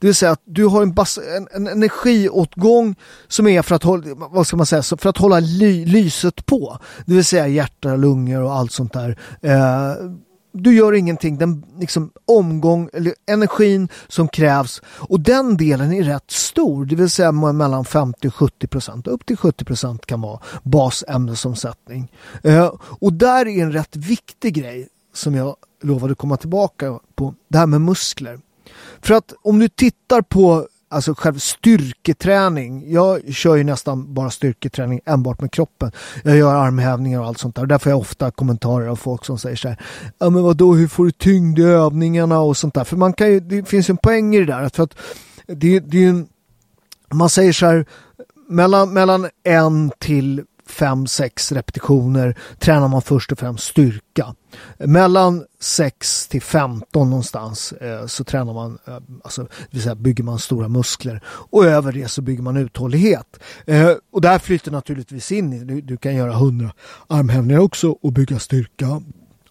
det vill säga att du har en, bas, en, en energiåtgång som är för att, hålla, vad ska man säga, för att hålla ly, lyset på. Det vill säga hjärta, lungor och allt sånt där. Eh, du gör ingenting, den liksom, omgång, eller energin som krävs och den delen är rätt stor, det vill säga mellan 50 och 70 procent, upp till 70 procent kan vara basämnesomsättning. Eh, och där är en rätt viktig grej som jag lovade komma tillbaka på, det här med muskler. För att om du tittar på alltså själv styrketräning. Jag kör ju nästan bara styrketräning enbart med kroppen. Jag gör armhävningar och allt sånt där. Där får jag ofta kommentarer av folk som säger så här. Ja men vadå, hur får du tyngd i övningarna och sånt där. För man kan ju, det finns en poäng i det där. För att det, det är en, man säger så här, mellan, mellan en till 5-6 repetitioner tränar man först och främst styrka. Mellan 6 till 15 någonstans eh, så tränar man, eh, alltså, det vill säga bygger man stora muskler och över det så bygger man uthållighet. Eh, och där flyter naturligtvis in i, du, du kan göra 100 armhävningar också och bygga styrka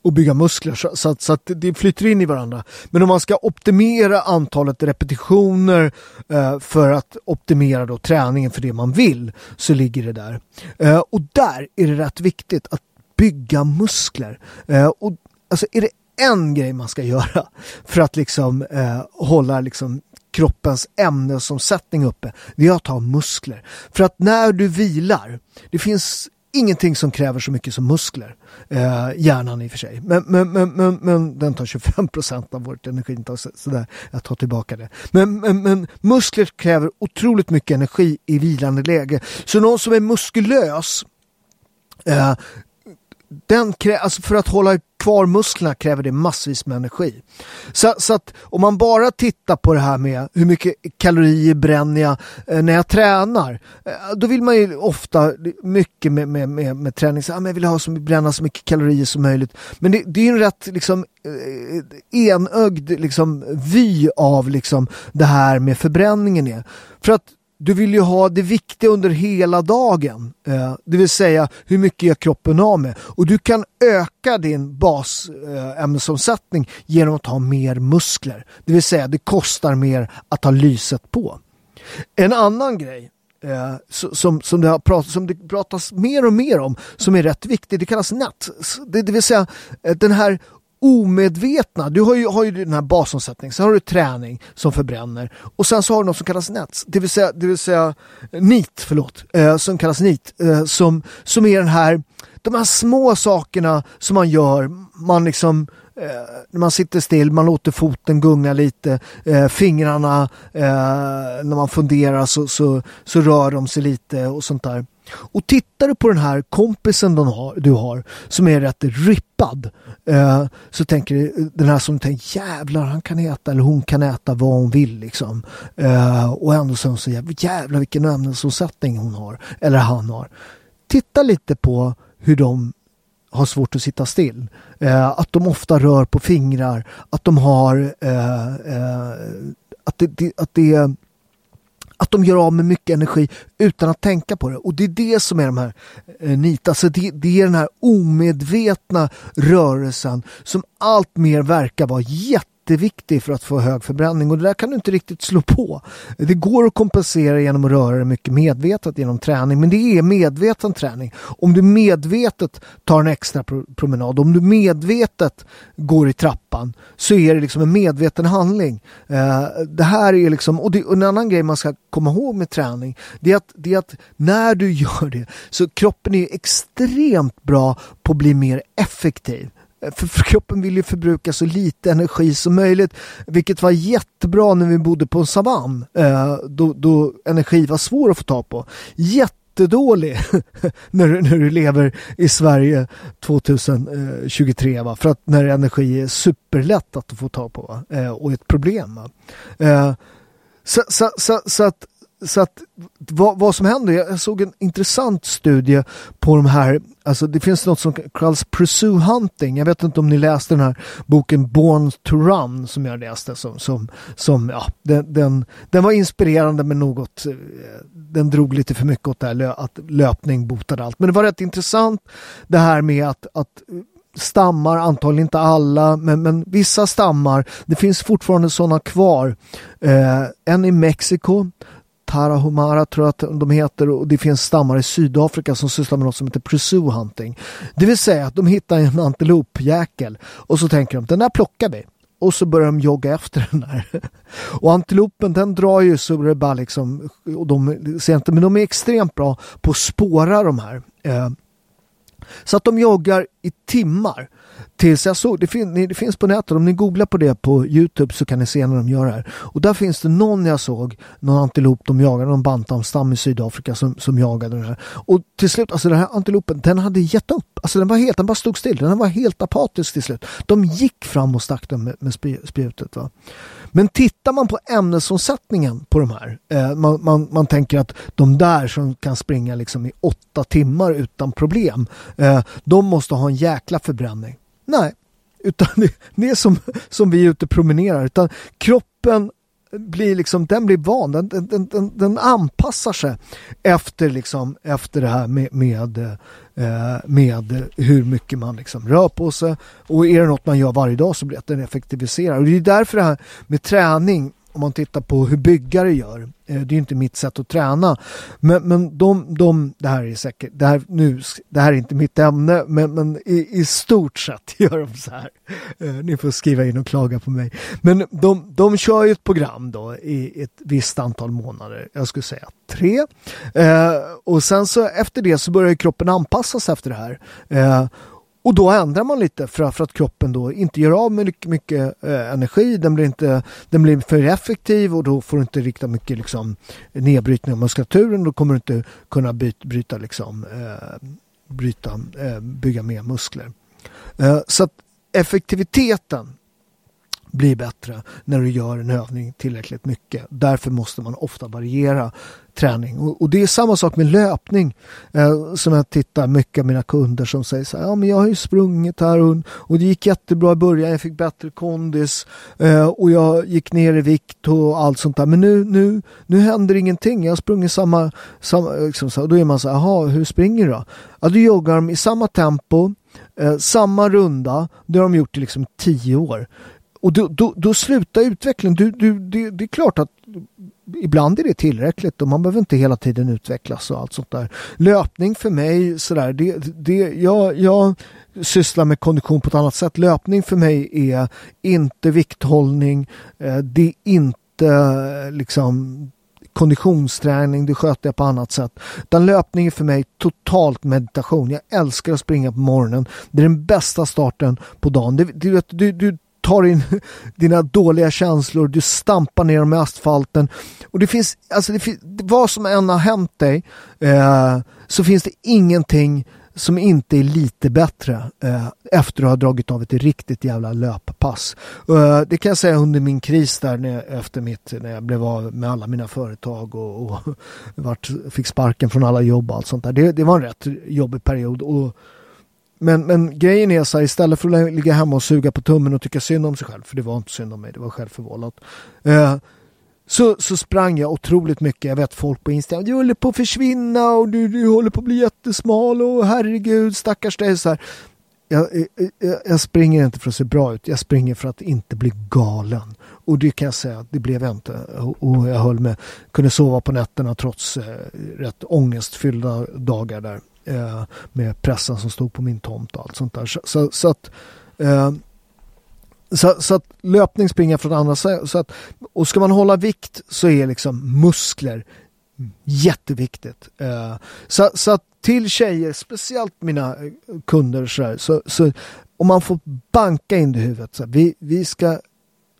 och bygga muskler så, så, att, så att det flyter in i varandra. Men om man ska optimera antalet repetitioner eh, för att optimera då träningen för det man vill så ligger det där. Eh, och där är det rätt viktigt att bygga muskler. Eh, och alltså är det en grej man ska göra för att liksom eh, hålla liksom kroppens ämnesomsättning uppe, det är att ha muskler. För att när du vilar, det finns ingenting som kräver så mycket som muskler. Eh, hjärnan i och för sig. Men, men, men, men, men den tar 25 procent av vårt energiintag. Så, jag tar tillbaka det. Men, men, men muskler kräver otroligt mycket energi i vilande läge. Så någon som är muskulös eh, den krä, alltså för att hålla kvar musklerna kräver det massvis med energi. Så, så att om man bara tittar på det här med hur mycket kalorier bränner jag eh, när jag tränar. Eh, då vill man ju ofta mycket med, med, med, med träning, så, ah, men jag vill ha så, bränna så mycket kalorier som möjligt. Men det, det är en rätt liksom, eh, enögd liksom, vy av liksom, det här med förbränningen. Är. För att du vill ju ha det viktiga under hela dagen. Eh, det vill säga hur mycket gör kroppen av med. Och du kan öka din basämnesomsättning genom att ha mer muskler. Det vill säga det kostar mer att ha lyset på. En annan grej eh, som, som, det har prat, som det pratas mer och mer om som är rätt viktig, det kallas NAT. Det, det vill säga eh, den här omedvetna, du har ju, har ju den här basomsättningen, sen har du träning som förbränner och sen så har du något som kallas nets, det vill säga, det vill säga eh, nit, förlåt, eh, som kallas nit, eh, som, som är den här, de här små sakerna som man gör, man liksom eh, när man sitter still, man låter foten gunga lite, eh, fingrarna eh, när man funderar så, så, så rör de sig lite och sånt där. Och tittar du på den här kompisen du har, du har som är rätt rippad eh, så tänker du, eh, den här som tänker jävlar han kan äta eller hon kan äta vad hon vill liksom. Eh, och ändå så, så jävlar vilken ämnesomsättning hon har eller han har. Titta lite på hur de har svårt att sitta still. Eh, att de ofta rör på fingrar, att de har eh, eh, att det, det, att det att de gör av med mycket energi utan att tänka på det. Och det är det som är de här eh, NIT. Alltså det, det är den här omedvetna rörelsen som allt mer verkar vara jätte jätteviktig för att få hög förbränning och det där kan du inte riktigt slå på. Det går att kompensera genom att röra dig mycket medvetet genom träning men det är medveten träning. Om du medvetet tar en extra promenad, om du medvetet går i trappan så är det liksom en medveten handling. Eh, det här är liksom, och, det, och en annan grej man ska komma ihåg med träning det är, att, det är att när du gör det så kroppen är extremt bra på att bli mer effektiv. Eh, för, för kroppen vill ju förbruka så lite energi som möjligt. Vilket var jättebra när vi bodde på en savann. Eh, då, då energi var svår att få tag på. jättedålig när, du, när du lever i Sverige 2023. Va? För att när energi är superlätt att få tag på eh, och ett problem. Eh, så, så, så, så, att så att vad, vad, som händer, jag såg en intressant studie på de här, alltså det finns något som kallas Pursue Hunting. Jag vet inte om ni läste den här boken Born to Run som jag läste som, som, som ja, den, den, den var inspirerande men något, eh, den drog lite för mycket åt det här att löpning botade allt. Men det var rätt intressant det här med att, att stammar, antagligen inte alla, men, men vissa stammar. Det finns fortfarande sådana kvar. Eh, en i Mexiko Tarahumara tror jag att de heter och det finns stammar i Sydafrika som sysslar med något som heter pursue hunting. Det vill säga att de hittar en antilopjäkel och så tänker de den där plockar vi och så börjar de jogga efter den där. Och antilopen den drar ju så det bara liksom, och de ser inte, men de är extremt bra på att spåra de här. Eh. Så att de joggar i timmar. Tills jag såg, det, fin, det finns på nätet, om ni googlar på det på Youtube så kan ni se när de gör det här. Och där finns det någon jag såg, någon antilop de jagade, någon bantamstam i Sydafrika som, som jagade den här. Och till slut, alltså den här antilopen, den hade gett upp. Alltså den var helt, den bara stod still, den var helt apatisk till slut. De gick fram och stack den med, med spjutet. Va? Men tittar man på ämnesomsättningen på de här, eh, man, man, man tänker att de där som kan springa liksom i åtta timmar utan problem, eh, de måste ha en jäkla förbränning. Nej, utan det, det är som, som vi är ute och promenerar. Utan kroppen blir liksom, den blir van, den, den, den, den anpassar sig efter, liksom, efter det här med, med, eh, med hur mycket man liksom rör på sig. Och är det något man gör varje dag så blir det att den effektiviserar. Och det är därför det här med träning om man tittar på hur byggare gör. Eh, det är inte mitt sätt att träna. Men, men de, de, det här är säkert, det här, nu, det här är inte mitt ämne, men, men i, i stort sett gör de så här. Eh, ni får skriva in och klaga på mig. Men de, de kör ju ett program då i ett visst antal månader. Jag skulle säga tre. Eh, och sen så efter det så börjar kroppen anpassas efter det här. Och då ändrar man lite för, för att kroppen då inte gör av med mycket, mycket eh, energi. Den blir, inte, den blir för effektiv och då får du inte rikta mycket liksom, nedbrytning av muskulaturen. Då kommer du inte kunna byt, bryta, liksom, eh, bryta eh, bygga mer muskler. Eh, så att effektiviteten blir bättre när du gör en övning tillräckligt mycket. Därför måste man ofta variera träning. Och, och det är samma sak med löpning. Eh, som jag tittar mycket av mina kunder som säger så här, ja men jag har ju sprungit här och, och det gick jättebra i början, jag fick bättre kondis eh, och jag gick ner i vikt och allt sånt där. Men nu, nu, nu händer ingenting, jag har sprungit samma, samma eh, liksom, så, då är man så här, jaha hur springer du då? Ja, du joggar i samma tempo, eh, samma runda, det har de gjort i liksom tio år. Och då, då, då slutar utvecklingen. Du, du, det, det är klart att ibland är det tillräckligt och man behöver inte hela tiden utvecklas och allt sånt där. Löpning för mig sådär, det, det, jag, jag sysslar med kondition på ett annat sätt. Löpning för mig är inte vikthållning, eh, det är inte eh, liksom konditionsträning, det sköter jag på annat sätt. Utan löpning är för mig totalt meditation. Jag älskar att springa på morgonen. Det är den bästa starten på dagen. Det, du, du, du tar in dina dåliga känslor, du stampar ner dem i asfalten. Och det finns, alltså det finns, vad som än har hänt dig eh, så finns det ingenting som inte är lite bättre eh, efter att ha dragit av ett riktigt jävla löppass. Eh, det kan jag säga under min kris där när jag, efter mitt, när jag blev av med alla mina företag och, och vart, fick sparken från alla jobb och allt sånt där. Det, det var en rätt jobbig period. Och, men, men grejen är så här, istället för att ligga hemma och suga på tummen och tycka synd om sig själv, för det var inte synd om mig, det var självförvållat. Eh, så, så sprang jag otroligt mycket. Jag vet folk på Instagram, du håller på att försvinna och du, du håller på att bli jättesmal och herregud stackars dig. Så här. Jag, eh, eh, jag, jag, springer inte för att se bra ut, jag springer för att inte bli galen. Och det kan jag säga, det blev jag inte. Och jag höll med, kunde sova på nätterna trots eh, rätt ångestfyllda dagar där. Eh, med pressen som stod på min tomt och allt sånt där. Så, så, så att eh, så, så att löpning springer från andra så att, och ska man hålla vikt så är liksom muskler jätteviktigt. Eh, så, så att till tjejer, speciellt mina kunder så, här, så, så om man får banka in det i huvudet. Så här, vi, vi ska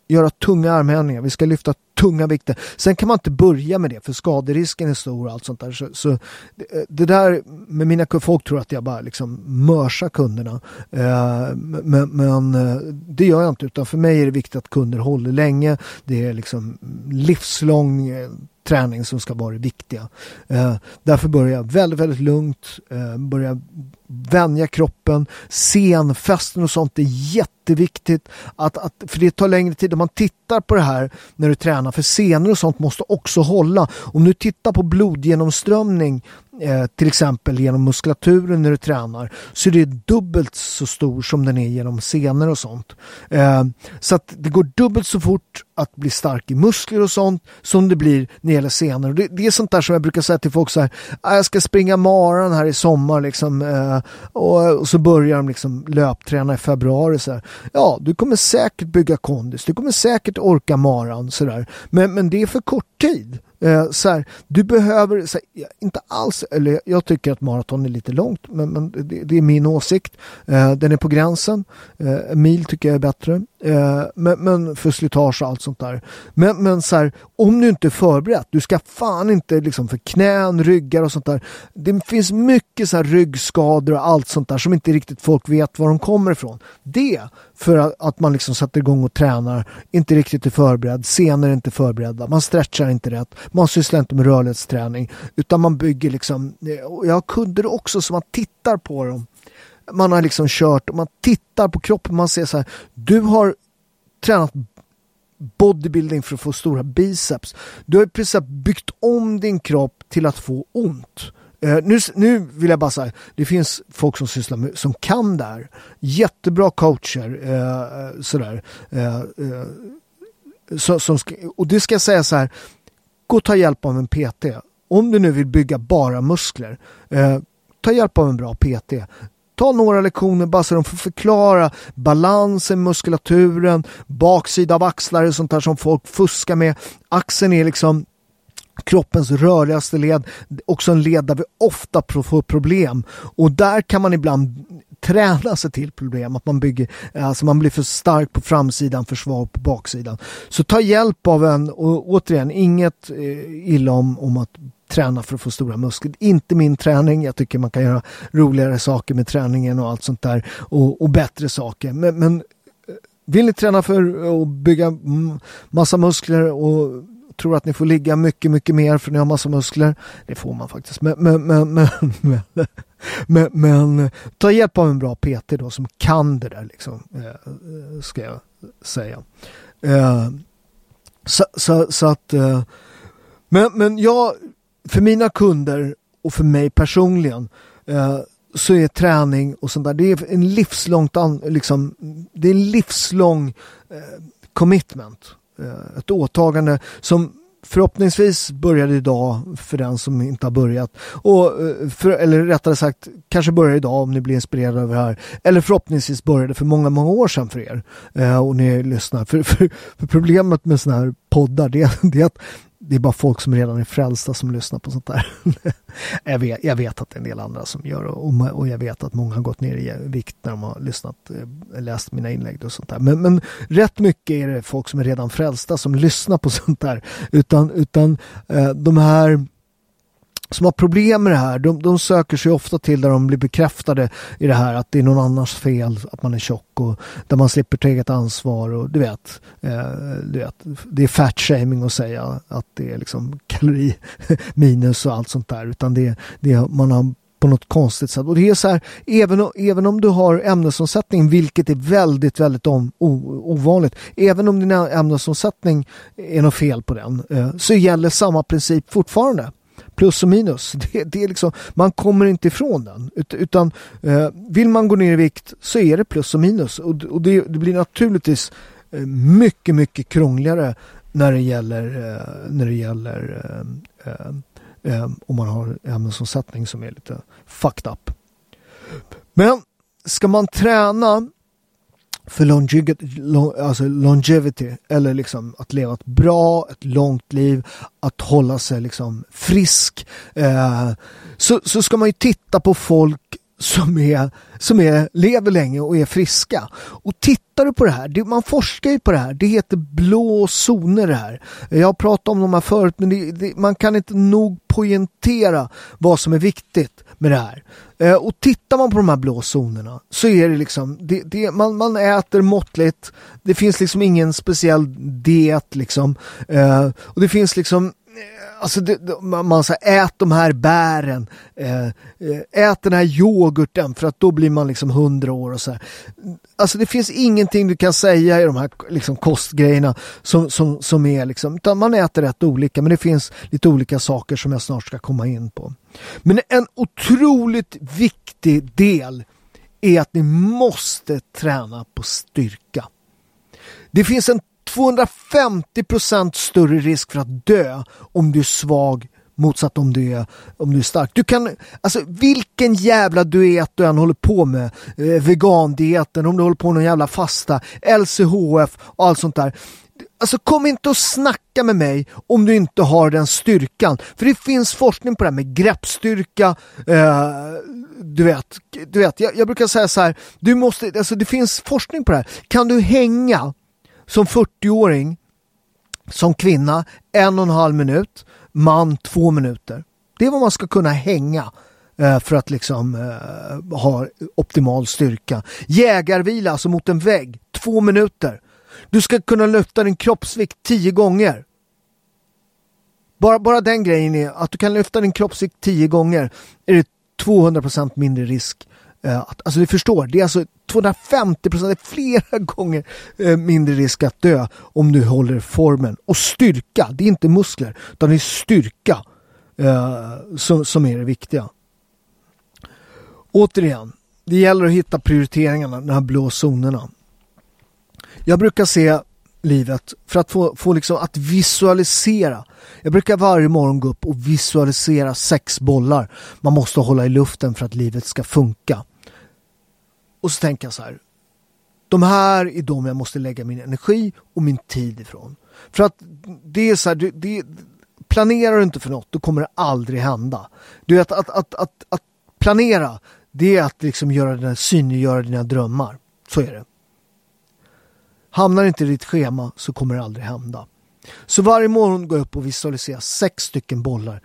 göra tunga armhävningar, vi ska lyfta tunga vikter. Sen kan man inte börja med det för skaderisken är stor och allt sånt där. Så, så det, det, där med mina folk tror att jag bara liksom mörsar kunderna. Eh, men, men, eh, det gör jag inte utan för mig är det viktigt att kunder håller länge. Det är liksom livslång eh, träning som ska vara det viktiga. Eh, därför börjar jag väldigt, väldigt lugnt. Eh, börjar vänja kroppen. Scenfesten och sånt är jätteviktigt. Att, att, för det tar längre tid. Om man tittar på det här när du tränar, för senor och sånt måste också hålla. Om du tittar på blodgenomströmning eh, till exempel genom muskulaturen när du tränar så är det dubbelt så stor som den är genom senor och sånt. Eh, så att det går dubbelt så fort att bli stark i muskler och sånt som det blir när det gäller senor. Det, det är sånt där som jag brukar säga till folk så här, ah, jag ska springa maran här i sommar liksom eh, och, och, så börjar de liksom löpträna i februari så här. Ja, du kommer säkert bygga kondis, du kommer säkert orka maran sådär. Men, men det är för kort tid. Eh, så här, du behöver, så här, inte alls, eller jag tycker att maraton är lite långt, men, men det, det, är min åsikt. Eh, den är på gränsen. Eh, mil tycker jag är bättre. Eh, men, men, för slitage och allt sånt där. Men, men så här, om du inte är förberedd, du ska fan inte liksom för knän, ryggar och sånt där. Det finns mycket så här ryggskador och allt sånt där som inte riktigt folk vet var de kommer ifrån. Det för att, att man liksom sätter igång och tränar, inte riktigt är förberedd, senare inte förberedda, man stretchar inte rätt, man sysslar inte med rörlighetsträning utan man bygger liksom, eh, jag har kunder också som man tittar på dem man har liksom kört och man tittar på kroppen, man ser så här, du har tränat bodybuilding för att få stora biceps. Du har precis byggt om din kropp till att få ont. Uh, nu, nu vill jag bara säga, det finns folk som sysslar med, som kan det här. Jättebra coacher. Uh, sådär. Uh, so, som ska, och det ska jag säga så här, gå och ta hjälp av en PT. Om du nu vill bygga bara muskler, ta hjälp av en bra PT. Ta några lektioner bara så de får förklara balansen, muskulaturen, baksida av axlar och sånt där som folk fuskar med. Axeln är liksom kroppens rörligaste led, också en led där vi ofta får problem. Och där kan man ibland träna sig till problem, att man bygger, alltså man blir för stark på framsidan, för svag på baksidan. Så ta hjälp av en, och återigen, inget eh, illa om, om att träna för att få stora muskler. Inte min träning. Jag tycker man kan göra roligare saker med träningen och allt sånt där och, och bättre saker. Men, men eh, vill ni träna för att bygga massa muskler och tror att ni får ligga mycket, mycket mer för ni har massa muskler. Det får man faktiskt. Men, men, men, men, men, men ta hjälp av en bra PT då som kan det där liksom. Eh, eh, ska jag säga. Eh, så, så, så att eh, men, men jag för mina kunder och för mig personligen eh, så är träning och sånt där, det är en livslångt, liksom, det är en livslång eh, commitment. Eh, ett åtagande som förhoppningsvis började idag för den som inte har börjat. Och, eh, för, eller rättare sagt, kanske börjar idag om ni blir inspirerade av det här. Eller förhoppningsvis började för många, många år sedan för er. Eh, och ni lyssnar. För, för, för problemet med sådana här poddar det, det är att det är bara folk som redan är frälsta som lyssnar på sånt där. jag, vet, jag vet att det är en del andra som gör och, och jag vet att många har gått ner i vikt när de har lyssnat, eh, läst mina inlägg och sånt där. Men, men rätt mycket är det folk som är redan frälsta som lyssnar på sånt där. Utan, utan eh, de här som har problem med det här, de, de, söker sig ofta till där de blir bekräftade i det här att det är någon annans fel att man är tjock och där man slipper ta eget ansvar och du vet, eh, du vet det är fat shaming att säga att det är liksom kalori minus och allt sånt där utan det, det man har på något konstigt sätt. Och det är så här, även, även om du har ämnesomsättning, vilket är väldigt, väldigt om, o, ovanligt, även om din ämnesomsättning är något fel på den, eh, så gäller samma princip fortfarande plus och minus. Det, det är liksom, man kommer inte ifrån den. utan eh, vill man gå ner i vikt så är det plus och minus. Och, och det, det, blir naturligtvis eh, mycket, mycket krångligare när det gäller, eh, när det gäller eh, eh, eh, om man har ämnesomsättning som är lite fucked up. Men ska man träna för longevity, alltså longevity, eller liksom att leva ett bra, ett långt liv, att hålla sig liksom frisk, eh, så, så ska man ju titta på folk som, är, som är, lever länge och är friska. Och tittar du på det här, det, man forskar ju på det här, det heter blå zoner det här. Jag har pratat om de här förut men det, det, man kan inte nog poängtera vad som är viktigt med det här. Eh, och tittar man på de här blå zonerna så är det liksom, det, det, man, man äter måttligt, det finns liksom ingen speciell diet liksom. Eh, och det finns liksom Alltså det, man säger ät de här bären, eh, eh, ät den här yoghurten för att då blir man liksom hundra år och så här. Alltså det finns ingenting du kan säga i de här liksom kostgrejerna som, som, som är liksom, utan man äter rätt olika men det finns lite olika saker som jag snart ska komma in på. Men en otroligt viktig del är att ni måste träna på styrka. Det finns en 250% större risk för att dö om du är svag motsatt om du är, om du är stark. Du kan, alltså vilken jävla diet du än håller på med, eh, vegandieten, om du håller på med någon jävla fasta, LCHF och allt sånt där. Alltså kom inte och snacka med mig om du inte har den styrkan. För det finns forskning på det här med greppstyrka. Eh, du vet, du vet jag, jag, brukar säga så här, du måste, alltså det finns forskning på det här. Kan du hänga som 40-åring, som kvinna, en och en halv minut, man två minuter. Det är vad man ska kunna hänga eh, för att liksom eh, ha optimal styrka. Jägarvila, alltså mot en vägg, två minuter. Du ska kunna lyfta din kroppsvikt tio gånger. Bara, bara den grejen är att du kan lyfta din kroppsvikt tio gånger är det 200% mindre risk Eh, alltså du förstår, det är alltså 250 procent, flera gånger eh, mindre risk att dö om du håller formen. Och styrka, det är inte muskler, utan det är styrka eh, som, som är det viktiga. Återigen, det gäller att hitta prioriteringarna, de här blå zonerna. Jag brukar se livet för att få, få liksom att visualisera. Jag brukar varje morgon gå upp och visualisera sex bollar man måste hålla i luften för att livet ska funka. Och så tänker jag så här. De här är de jag måste lägga min energi och min tid ifrån. För att det är så här, det, det, planerar du inte för något, då kommer det aldrig hända. Du vet, att, att, att, att planera, det är att liksom göra dina, synliggöra dina drömmar. Så är det. Hamnar det inte i ditt schema så kommer det aldrig hända. Så varje morgon går jag upp och visualiserar sex stycken bollar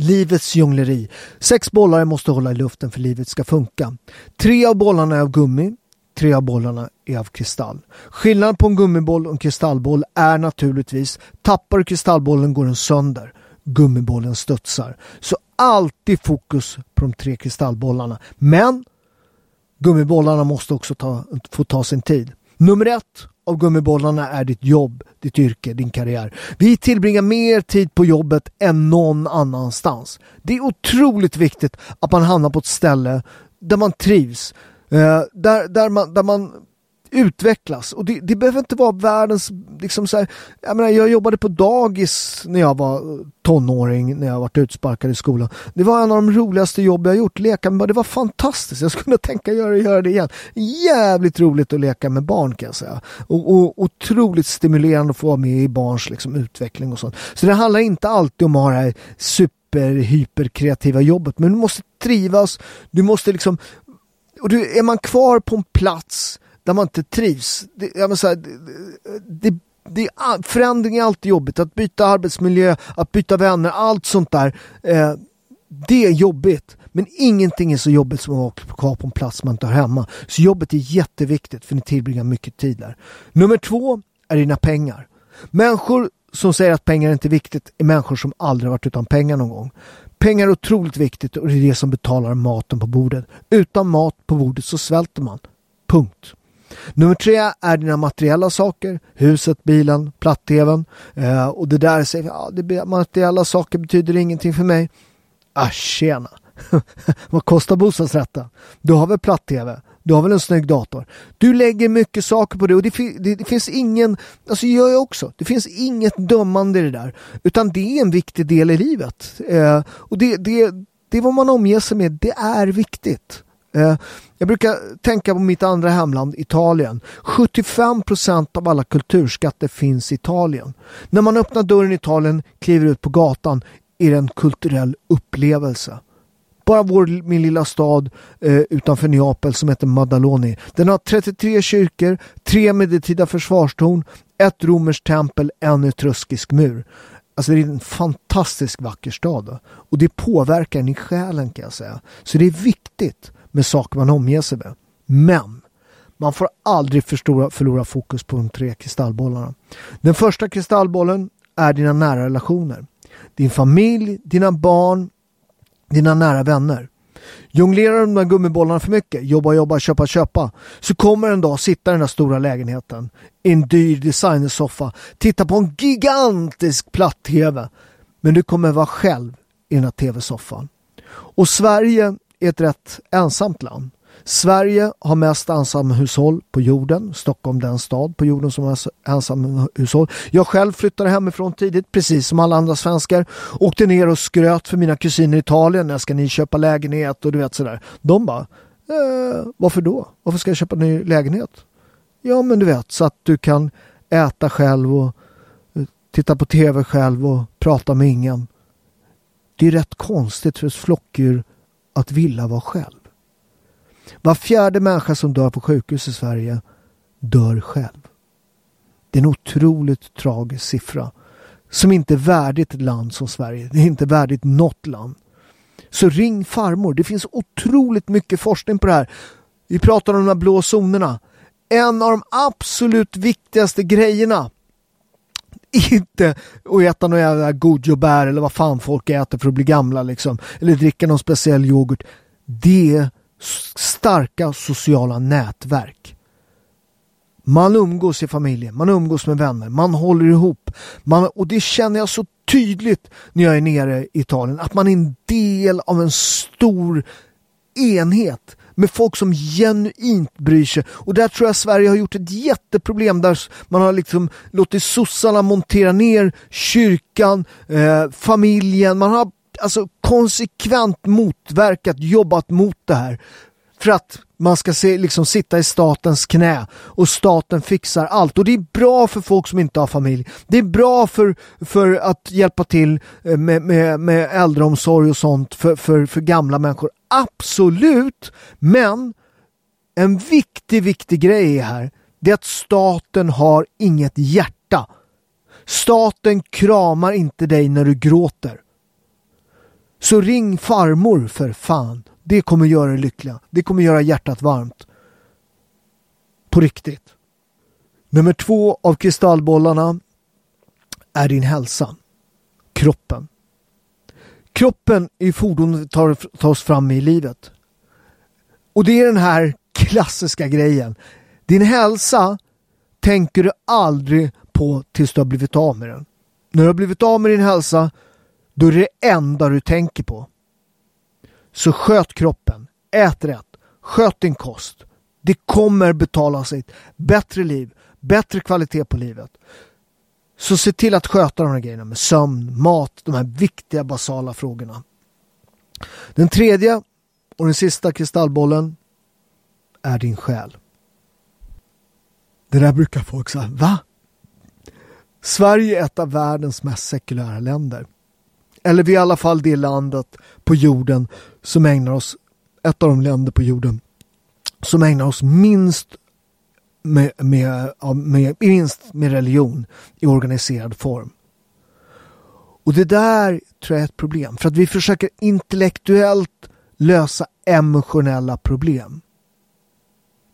livets djungleri. Sex bollar måste hålla i luften för livet ska funka. Tre av bollarna är av gummi, tre av bollarna är av kristall. Skillnaden på en gummiboll och en kristallboll är naturligtvis tappar du kristallbollen går den sönder. Gummibollen studsar. Så alltid fokus på de tre kristallbollarna. Men gummibollarna måste också ta, få ta sin tid. Nummer ett av gummibollarna är ditt jobb, ditt yrke, din karriär. Vi tillbringar mer tid på jobbet än någon annanstans. Det är otroligt viktigt att man hamnar på ett ställe där man trivs. Eh, där, där, man, där man utvecklas. Och det, det, behöver inte vara världens, liksom så här, jag menar jag jobbade på dagis när jag var tonåring, när jag varit utsparkad i skolan. Det var en av de roligaste jobb jag gjort, leka med barn. Det var fantastiskt, jag skulle tänka göra, göra det igen. Jävligt roligt att leka med barn kan jag säga. Och, och otroligt stimulerande att få vara med i barns liksom, utveckling och sånt. Så det handlar inte alltid om att ha det här super hyperkreativa jobbet, men du måste trivas, du måste liksom och du, är man kvar på en plats där man inte trivs. Det, jag säga, det, det, det, förändring är alltid jobbigt. Att byta arbetsmiljö, att byta vänner, allt sånt där. Eh, det är jobbigt. Men ingenting är så jobbigt som att vara kvar på en plats man inte har hemma. Så jobbet är jätteviktigt för ni tillbringar mycket tid där. Nummer två är dina pengar. Människor som säger att pengar inte är viktigt är människor som aldrig varit utan pengar någon gång. Pengar är otroligt viktigt och det är det som betalar maten på bordet. Utan mat på bordet så svälter man. Punkt. Nummer tre är dina materiella saker. Huset, bilen, platt-tvn. Eh, och det där säger ja, det materiella saker betyder ingenting för mig. Ah, tjena. Vad kostar bostadsrätten? Du har väl platt-tv? Du har väl en snygg dator? Du lägger mycket saker på det och det, det, det finns ingen, alltså gör jag också, det finns inget dömande i det där. Utan det är en viktig del i livet. Eh, och det, det, det är vad man omger sig med, det är viktigt. Eh, jag brukar tänka på mitt andra hemland Italien. 75% av alla kulturskatter finns i Italien. När man öppnar dörren i Italien, kliver ut på gatan, är det en kulturell upplevelse. Bara vår, min lilla stad eh, utanför Neapel som heter Maddaloni. Den har 33 kyrkor, tre medeltida försvarstorn, ett romerskt tempel, en etruskisk mur. Alltså det är en fantastiskt vacker stad. Och det påverkar en i själen kan jag säga. Så det är viktigt med saker man omger sig med. Men man får aldrig förstora, förlora fokus på de tre kristallbollarna. Den första kristallbollen är dina nära relationer. Din familj, dina barn, dina nära vänner. Jonglerar de där gummibollarna för mycket, jobba, jobba, köpa, köpa, så kommer en dag sitta i den där stora lägenheten i en dyr designersoffa, titta på en gigantisk platt-tv. Men du kommer vara själv i den här tv-soffan. Och Sverige är ett rätt ensamt land. Sverige har mest ensamhushåll på jorden. Stockholm den stad på jorden som har ensamhushåll. Jag själv flyttade hemifrån tidigt, precis som alla andra svenskar. Åkte ner och skröt för mina kusiner i Italien. När ska ni köpa lägenhet? Och du vet sådär. De bara, eh, varför då? Varför ska jag köpa ny lägenhet? Ja, men du vet, så att du kan äta själv och eh, titta på tv själv och prata med ingen. Det är rätt konstigt för ett flockdjur att vilja vara själv. Var fjärde människa som dör på sjukhus i Sverige dör själv. Det är en otroligt tragisk siffra som inte är värdigt ett land som Sverige. Det är inte värdigt något land. Så ring farmor. Det finns otroligt mycket forskning på det här. Vi pratar om de här blå zonerna. En av de absolut viktigaste grejerna inte att äta några jävla godjobär eller vad fan folk äter för att bli gamla liksom. Eller dricka någon speciell yoghurt. Det är starka sociala nätverk. Man umgås i familjen, man umgås med vänner, man håller ihop. Man, och det känner jag så tydligt när jag är nere i Italien. Att man är en del av en stor enhet med folk som genuint bryr sig. Och där tror jag Sverige har gjort ett jätteproblem där man har liksom låtit sossarna montera ner kyrkan, eh, familjen. Man har alltså konsekvent motverkat, jobbat mot det här. För att man ska se, liksom sitta i statens knä och staten fixar allt. Och det är bra för folk som inte har familj. Det är bra för, för att hjälpa till eh, med, med, med äldreomsorg och sånt för, för, för gamla människor. Absolut! Men en viktig, viktig grej här, det är att staten har inget hjärta. Staten kramar inte dig när du gråter. Så ring farmor för fan. Det kommer göra dig lyckliga. Det kommer göra hjärtat varmt. På riktigt. Nummer två av kristallbollarna är din hälsa. Kroppen. Kroppen är fordonet tar, tar oss fram i livet. Och det är den här klassiska grejen. Din hälsa tänker du aldrig på tills du har blivit av med den. När du har blivit av med din hälsa då är det det enda du tänker på. Så sköt kroppen, ät rätt, sköt din kost, Det kommer betala sig. Bättre liv, bättre kvalitet på livet. Så se till att sköta de här grejerna med sömn, mat, de här viktiga basala frågorna. Den tredje och den sista kristallbollen är din själ. Det där brukar folk säga, va? Sverige är ett av världens mest sekulära länder. Eller vi är i alla fall det landet på jorden som ägnar oss, ett av de länder på jorden som ägnar oss minst med, med, med, minst med religion i organiserad form. Och det där tror jag är ett problem. För att vi försöker intellektuellt lösa emotionella problem.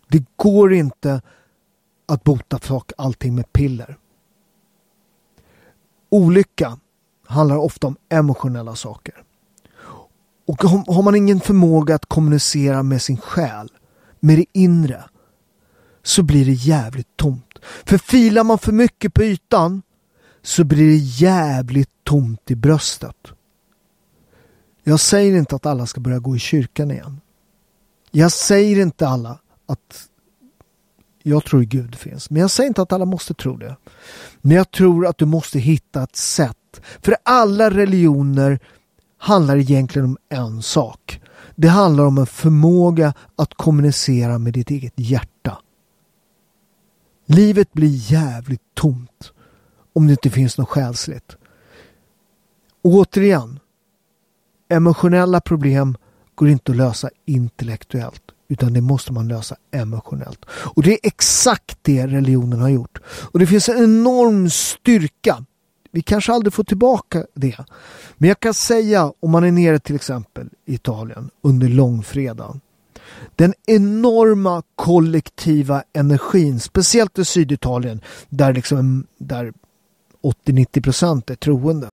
Det går inte att bota allting med piller. Olycka handlar ofta om emotionella saker. Och har man ingen förmåga att kommunicera med sin själ, med det inre, så blir det jävligt tomt. För filar man för mycket på ytan så blir det jävligt tomt i bröstet. Jag säger inte att alla ska börja gå i kyrkan igen. Jag säger inte alla att jag tror Gud finns. Men jag säger inte att alla måste tro det. Men jag tror att du måste hitta ett sätt. För alla religioner handlar egentligen om en sak. Det handlar om en förmåga att kommunicera med ditt eget hjärta. Livet blir jävligt tomt om det inte finns något själsligt. Återigen, emotionella problem går inte att lösa intellektuellt utan det måste man lösa emotionellt. Och det är exakt det religionen har gjort. Och det finns en enorm styrka. Vi kanske aldrig får tillbaka det. Men jag kan säga om man är nere till exempel i Italien under långfredagen. Den enorma kollektiva energin, speciellt i Syditalien där, liksom, där 80-90 procent är troende.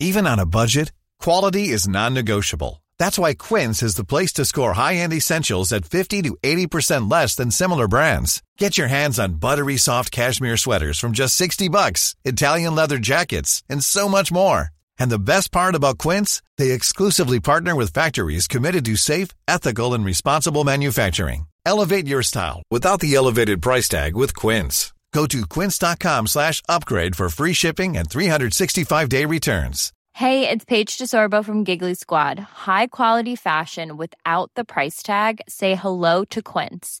Even on a budget, quality is non-negotiable. That's why Quince is the place to score high-end essentials at 50 to 80% less than similar brands. Get your hands on buttery soft cashmere sweaters from just 60 bucks, Italian leather jackets, and so much more. And the best part about Quince, they exclusively partner with factories committed to safe, ethical, and responsible manufacturing. Elevate your style without the elevated price tag with Quince. Go to quince.com slash upgrade for free shipping and 365-day returns. Hey, it's Paige DeSorbo from Giggly Squad. High quality fashion without the price tag. Say hello to Quince.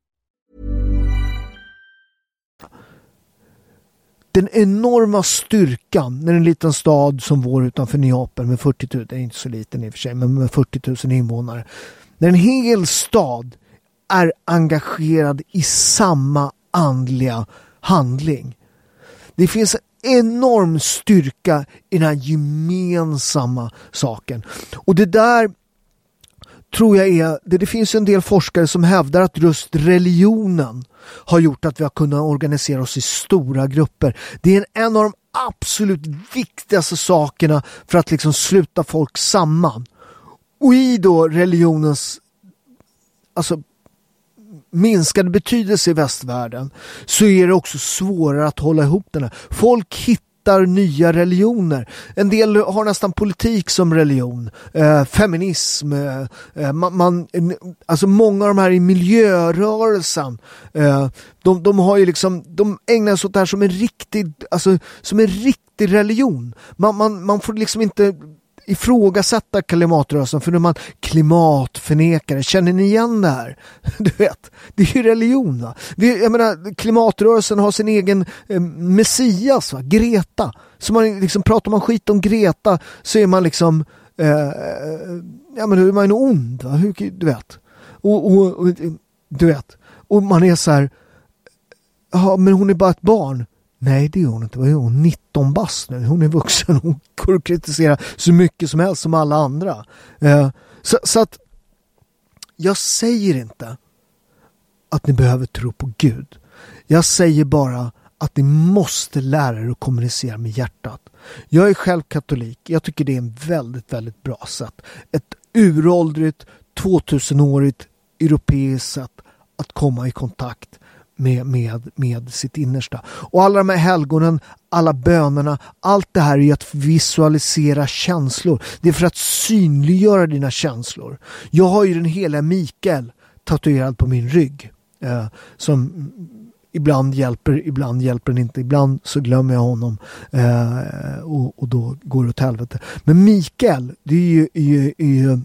Den enorma styrkan när en liten stad som vår utanför Neapel med 40 000, det är inte så liten i och för sig, men med 40 000 invånare. När en hel stad är engagerad i samma andliga handling det finns en enorm styrka i den här gemensamma saken. Och det där tror jag är, det, det finns en del forskare som hävdar att just religionen har gjort att vi har kunnat organisera oss i stora grupper. Det är en av de absolut viktigaste sakerna för att liksom sluta folk samman. Och i då religionens alltså minskade betydelse i västvärlden så är det också svårare att hålla ihop den här. Folk hittar nya religioner. En del har nästan politik som religion. Eh, feminism. Eh, eh man, man, alltså många av de här i miljörörelsen. Eh, de, de har ju liksom, de ägnar sig åt det här som en riktig, alltså som en riktig religion. Man, man, man får liksom inte ifrågasätta klimatrörelsen för nu är man klimatförnekare. Känner ni igen det här? Du vet, det är ju religion. Va? Det, jag menar, klimatrörelsen har sin egen eh, Messias, va? Greta. Så man liksom, pratar man skit om Greta så är man liksom eh, ja men är man ond. Va? Hur, du vet. Och, och, och, du vet. Och man är så här ja men hon är bara ett barn. Nej, det är hon inte. Vad är hon? 19 bast nu. Hon är vuxen. Hon går och kritiserar så mycket som helst som alla andra. Eh, så, så, att jag säger inte att ni behöver tro på Gud. Jag säger bara att ni måste lära er att kommunicera med hjärtat. Jag är själv katolik. Jag tycker det är en väldigt, väldigt bra sätt. Ett uråldrigt, 2000-årigt europeiskt sätt att komma i kontakt med, med, med sitt innersta. Och alla de här helgonen, alla bönerna, allt det här är att visualisera känslor. Det är för att synliggöra dina känslor. Jag har ju den hela Mikael tatuerad på min rygg. Eh, som ibland hjälper, ibland hjälper den inte. Ibland så glömmer jag honom eh, och, och, då går det åt helvete. Men Mikael, det är ju, är ju, är ju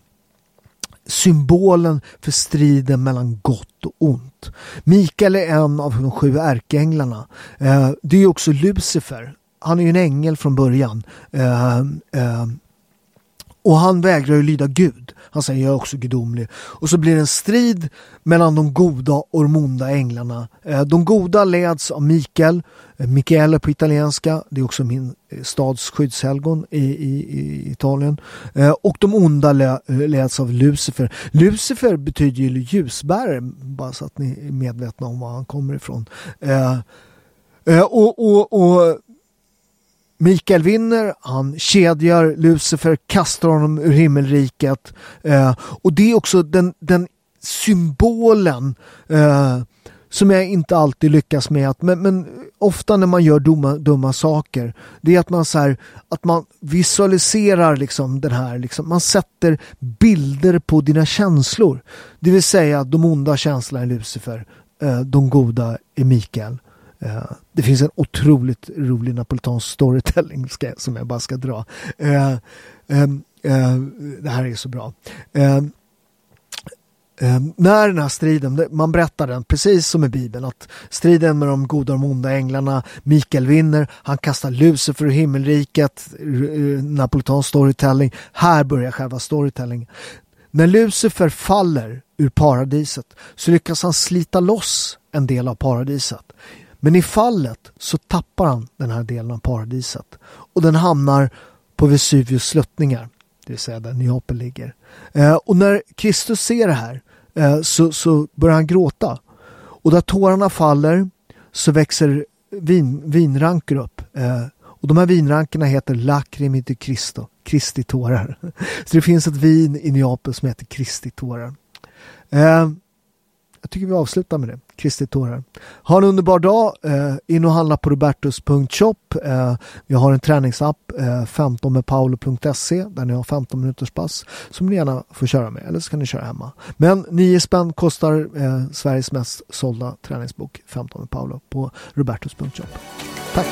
symbolen för striden mellan gott och ont. Mikael är en av de sju ärkeänglarna. Eh, det är också Lucifer. Han är ju en ängel från början. Eh, eh, och han vägrar ju lyda Gud. Han säger jag är också gudomlig. Och så blir det en strid mellan de goda och de onda änglarna. Eh, de goda leds av Mikael, eh, Mikael Michele på italienska, det är också min eh, stads skyddshelgon i, i, i Italien. Och de onda leds av Lucifer. Lucifer betyder ju ljusbärare, bara så att ni är medvetna om var han kommer ifrån. Och, och, och Mikael vinner, han kedjar Lucifer, kastar honom ur himmelriket. Eh, och det är också den, den symbolen eh, som jag inte alltid lyckas med. Att, men, men ofta när man gör dumma, dumma saker, det är att man, så här, att man visualiserar liksom den här, liksom, man sätter bilder på dina känslor. Det vill säga de onda känslorna är Lucifer, eh, de goda är Mikael. Eh, det finns en otroligt rolig napolitansk storytelling ska, som jag bara ska dra. Eh, ehm, eh, det här är så bra. Ehm, ehm, när den här striden, man berättar den precis som i Bibeln, att striden med de goda och de onda änglarna, Mikael vinner, han kastar Lucifer ur himmelriket, napolitansk storytelling. Här börjar själva storytelling. När Lucifer faller ur paradiset så lyckas han slita loss en del av paradiset. Men i fallet så tappar han den här delen av paradiset och den hamnar på Vesuvius sluttningar, det vill säga där Neapel ligger. Eh, och när Kristus ser det här eh, så, så börjar han gråta och där tårarna faller så växer vin, vinranker upp. Eh, och de här vinrankerna heter Lacrimi di Cristo, Kristi tårar. Så det finns ett vin i Neapel som heter Kristi tårar. Eh, jag tycker vi avslutar med det. Kristi tårar. Ha en underbar dag. Eh, in och handla på robertus.shop. Eh, vi har en träningsapp, eh, 15medpaolo.se där ni har 15 minuters pass som ni gärna får köra med eller så kan ni köra hemma. Men 9 spänn kostar eh, Sveriges mest sålda träningsbok 15 med Paolo på robertus.shop. Tack!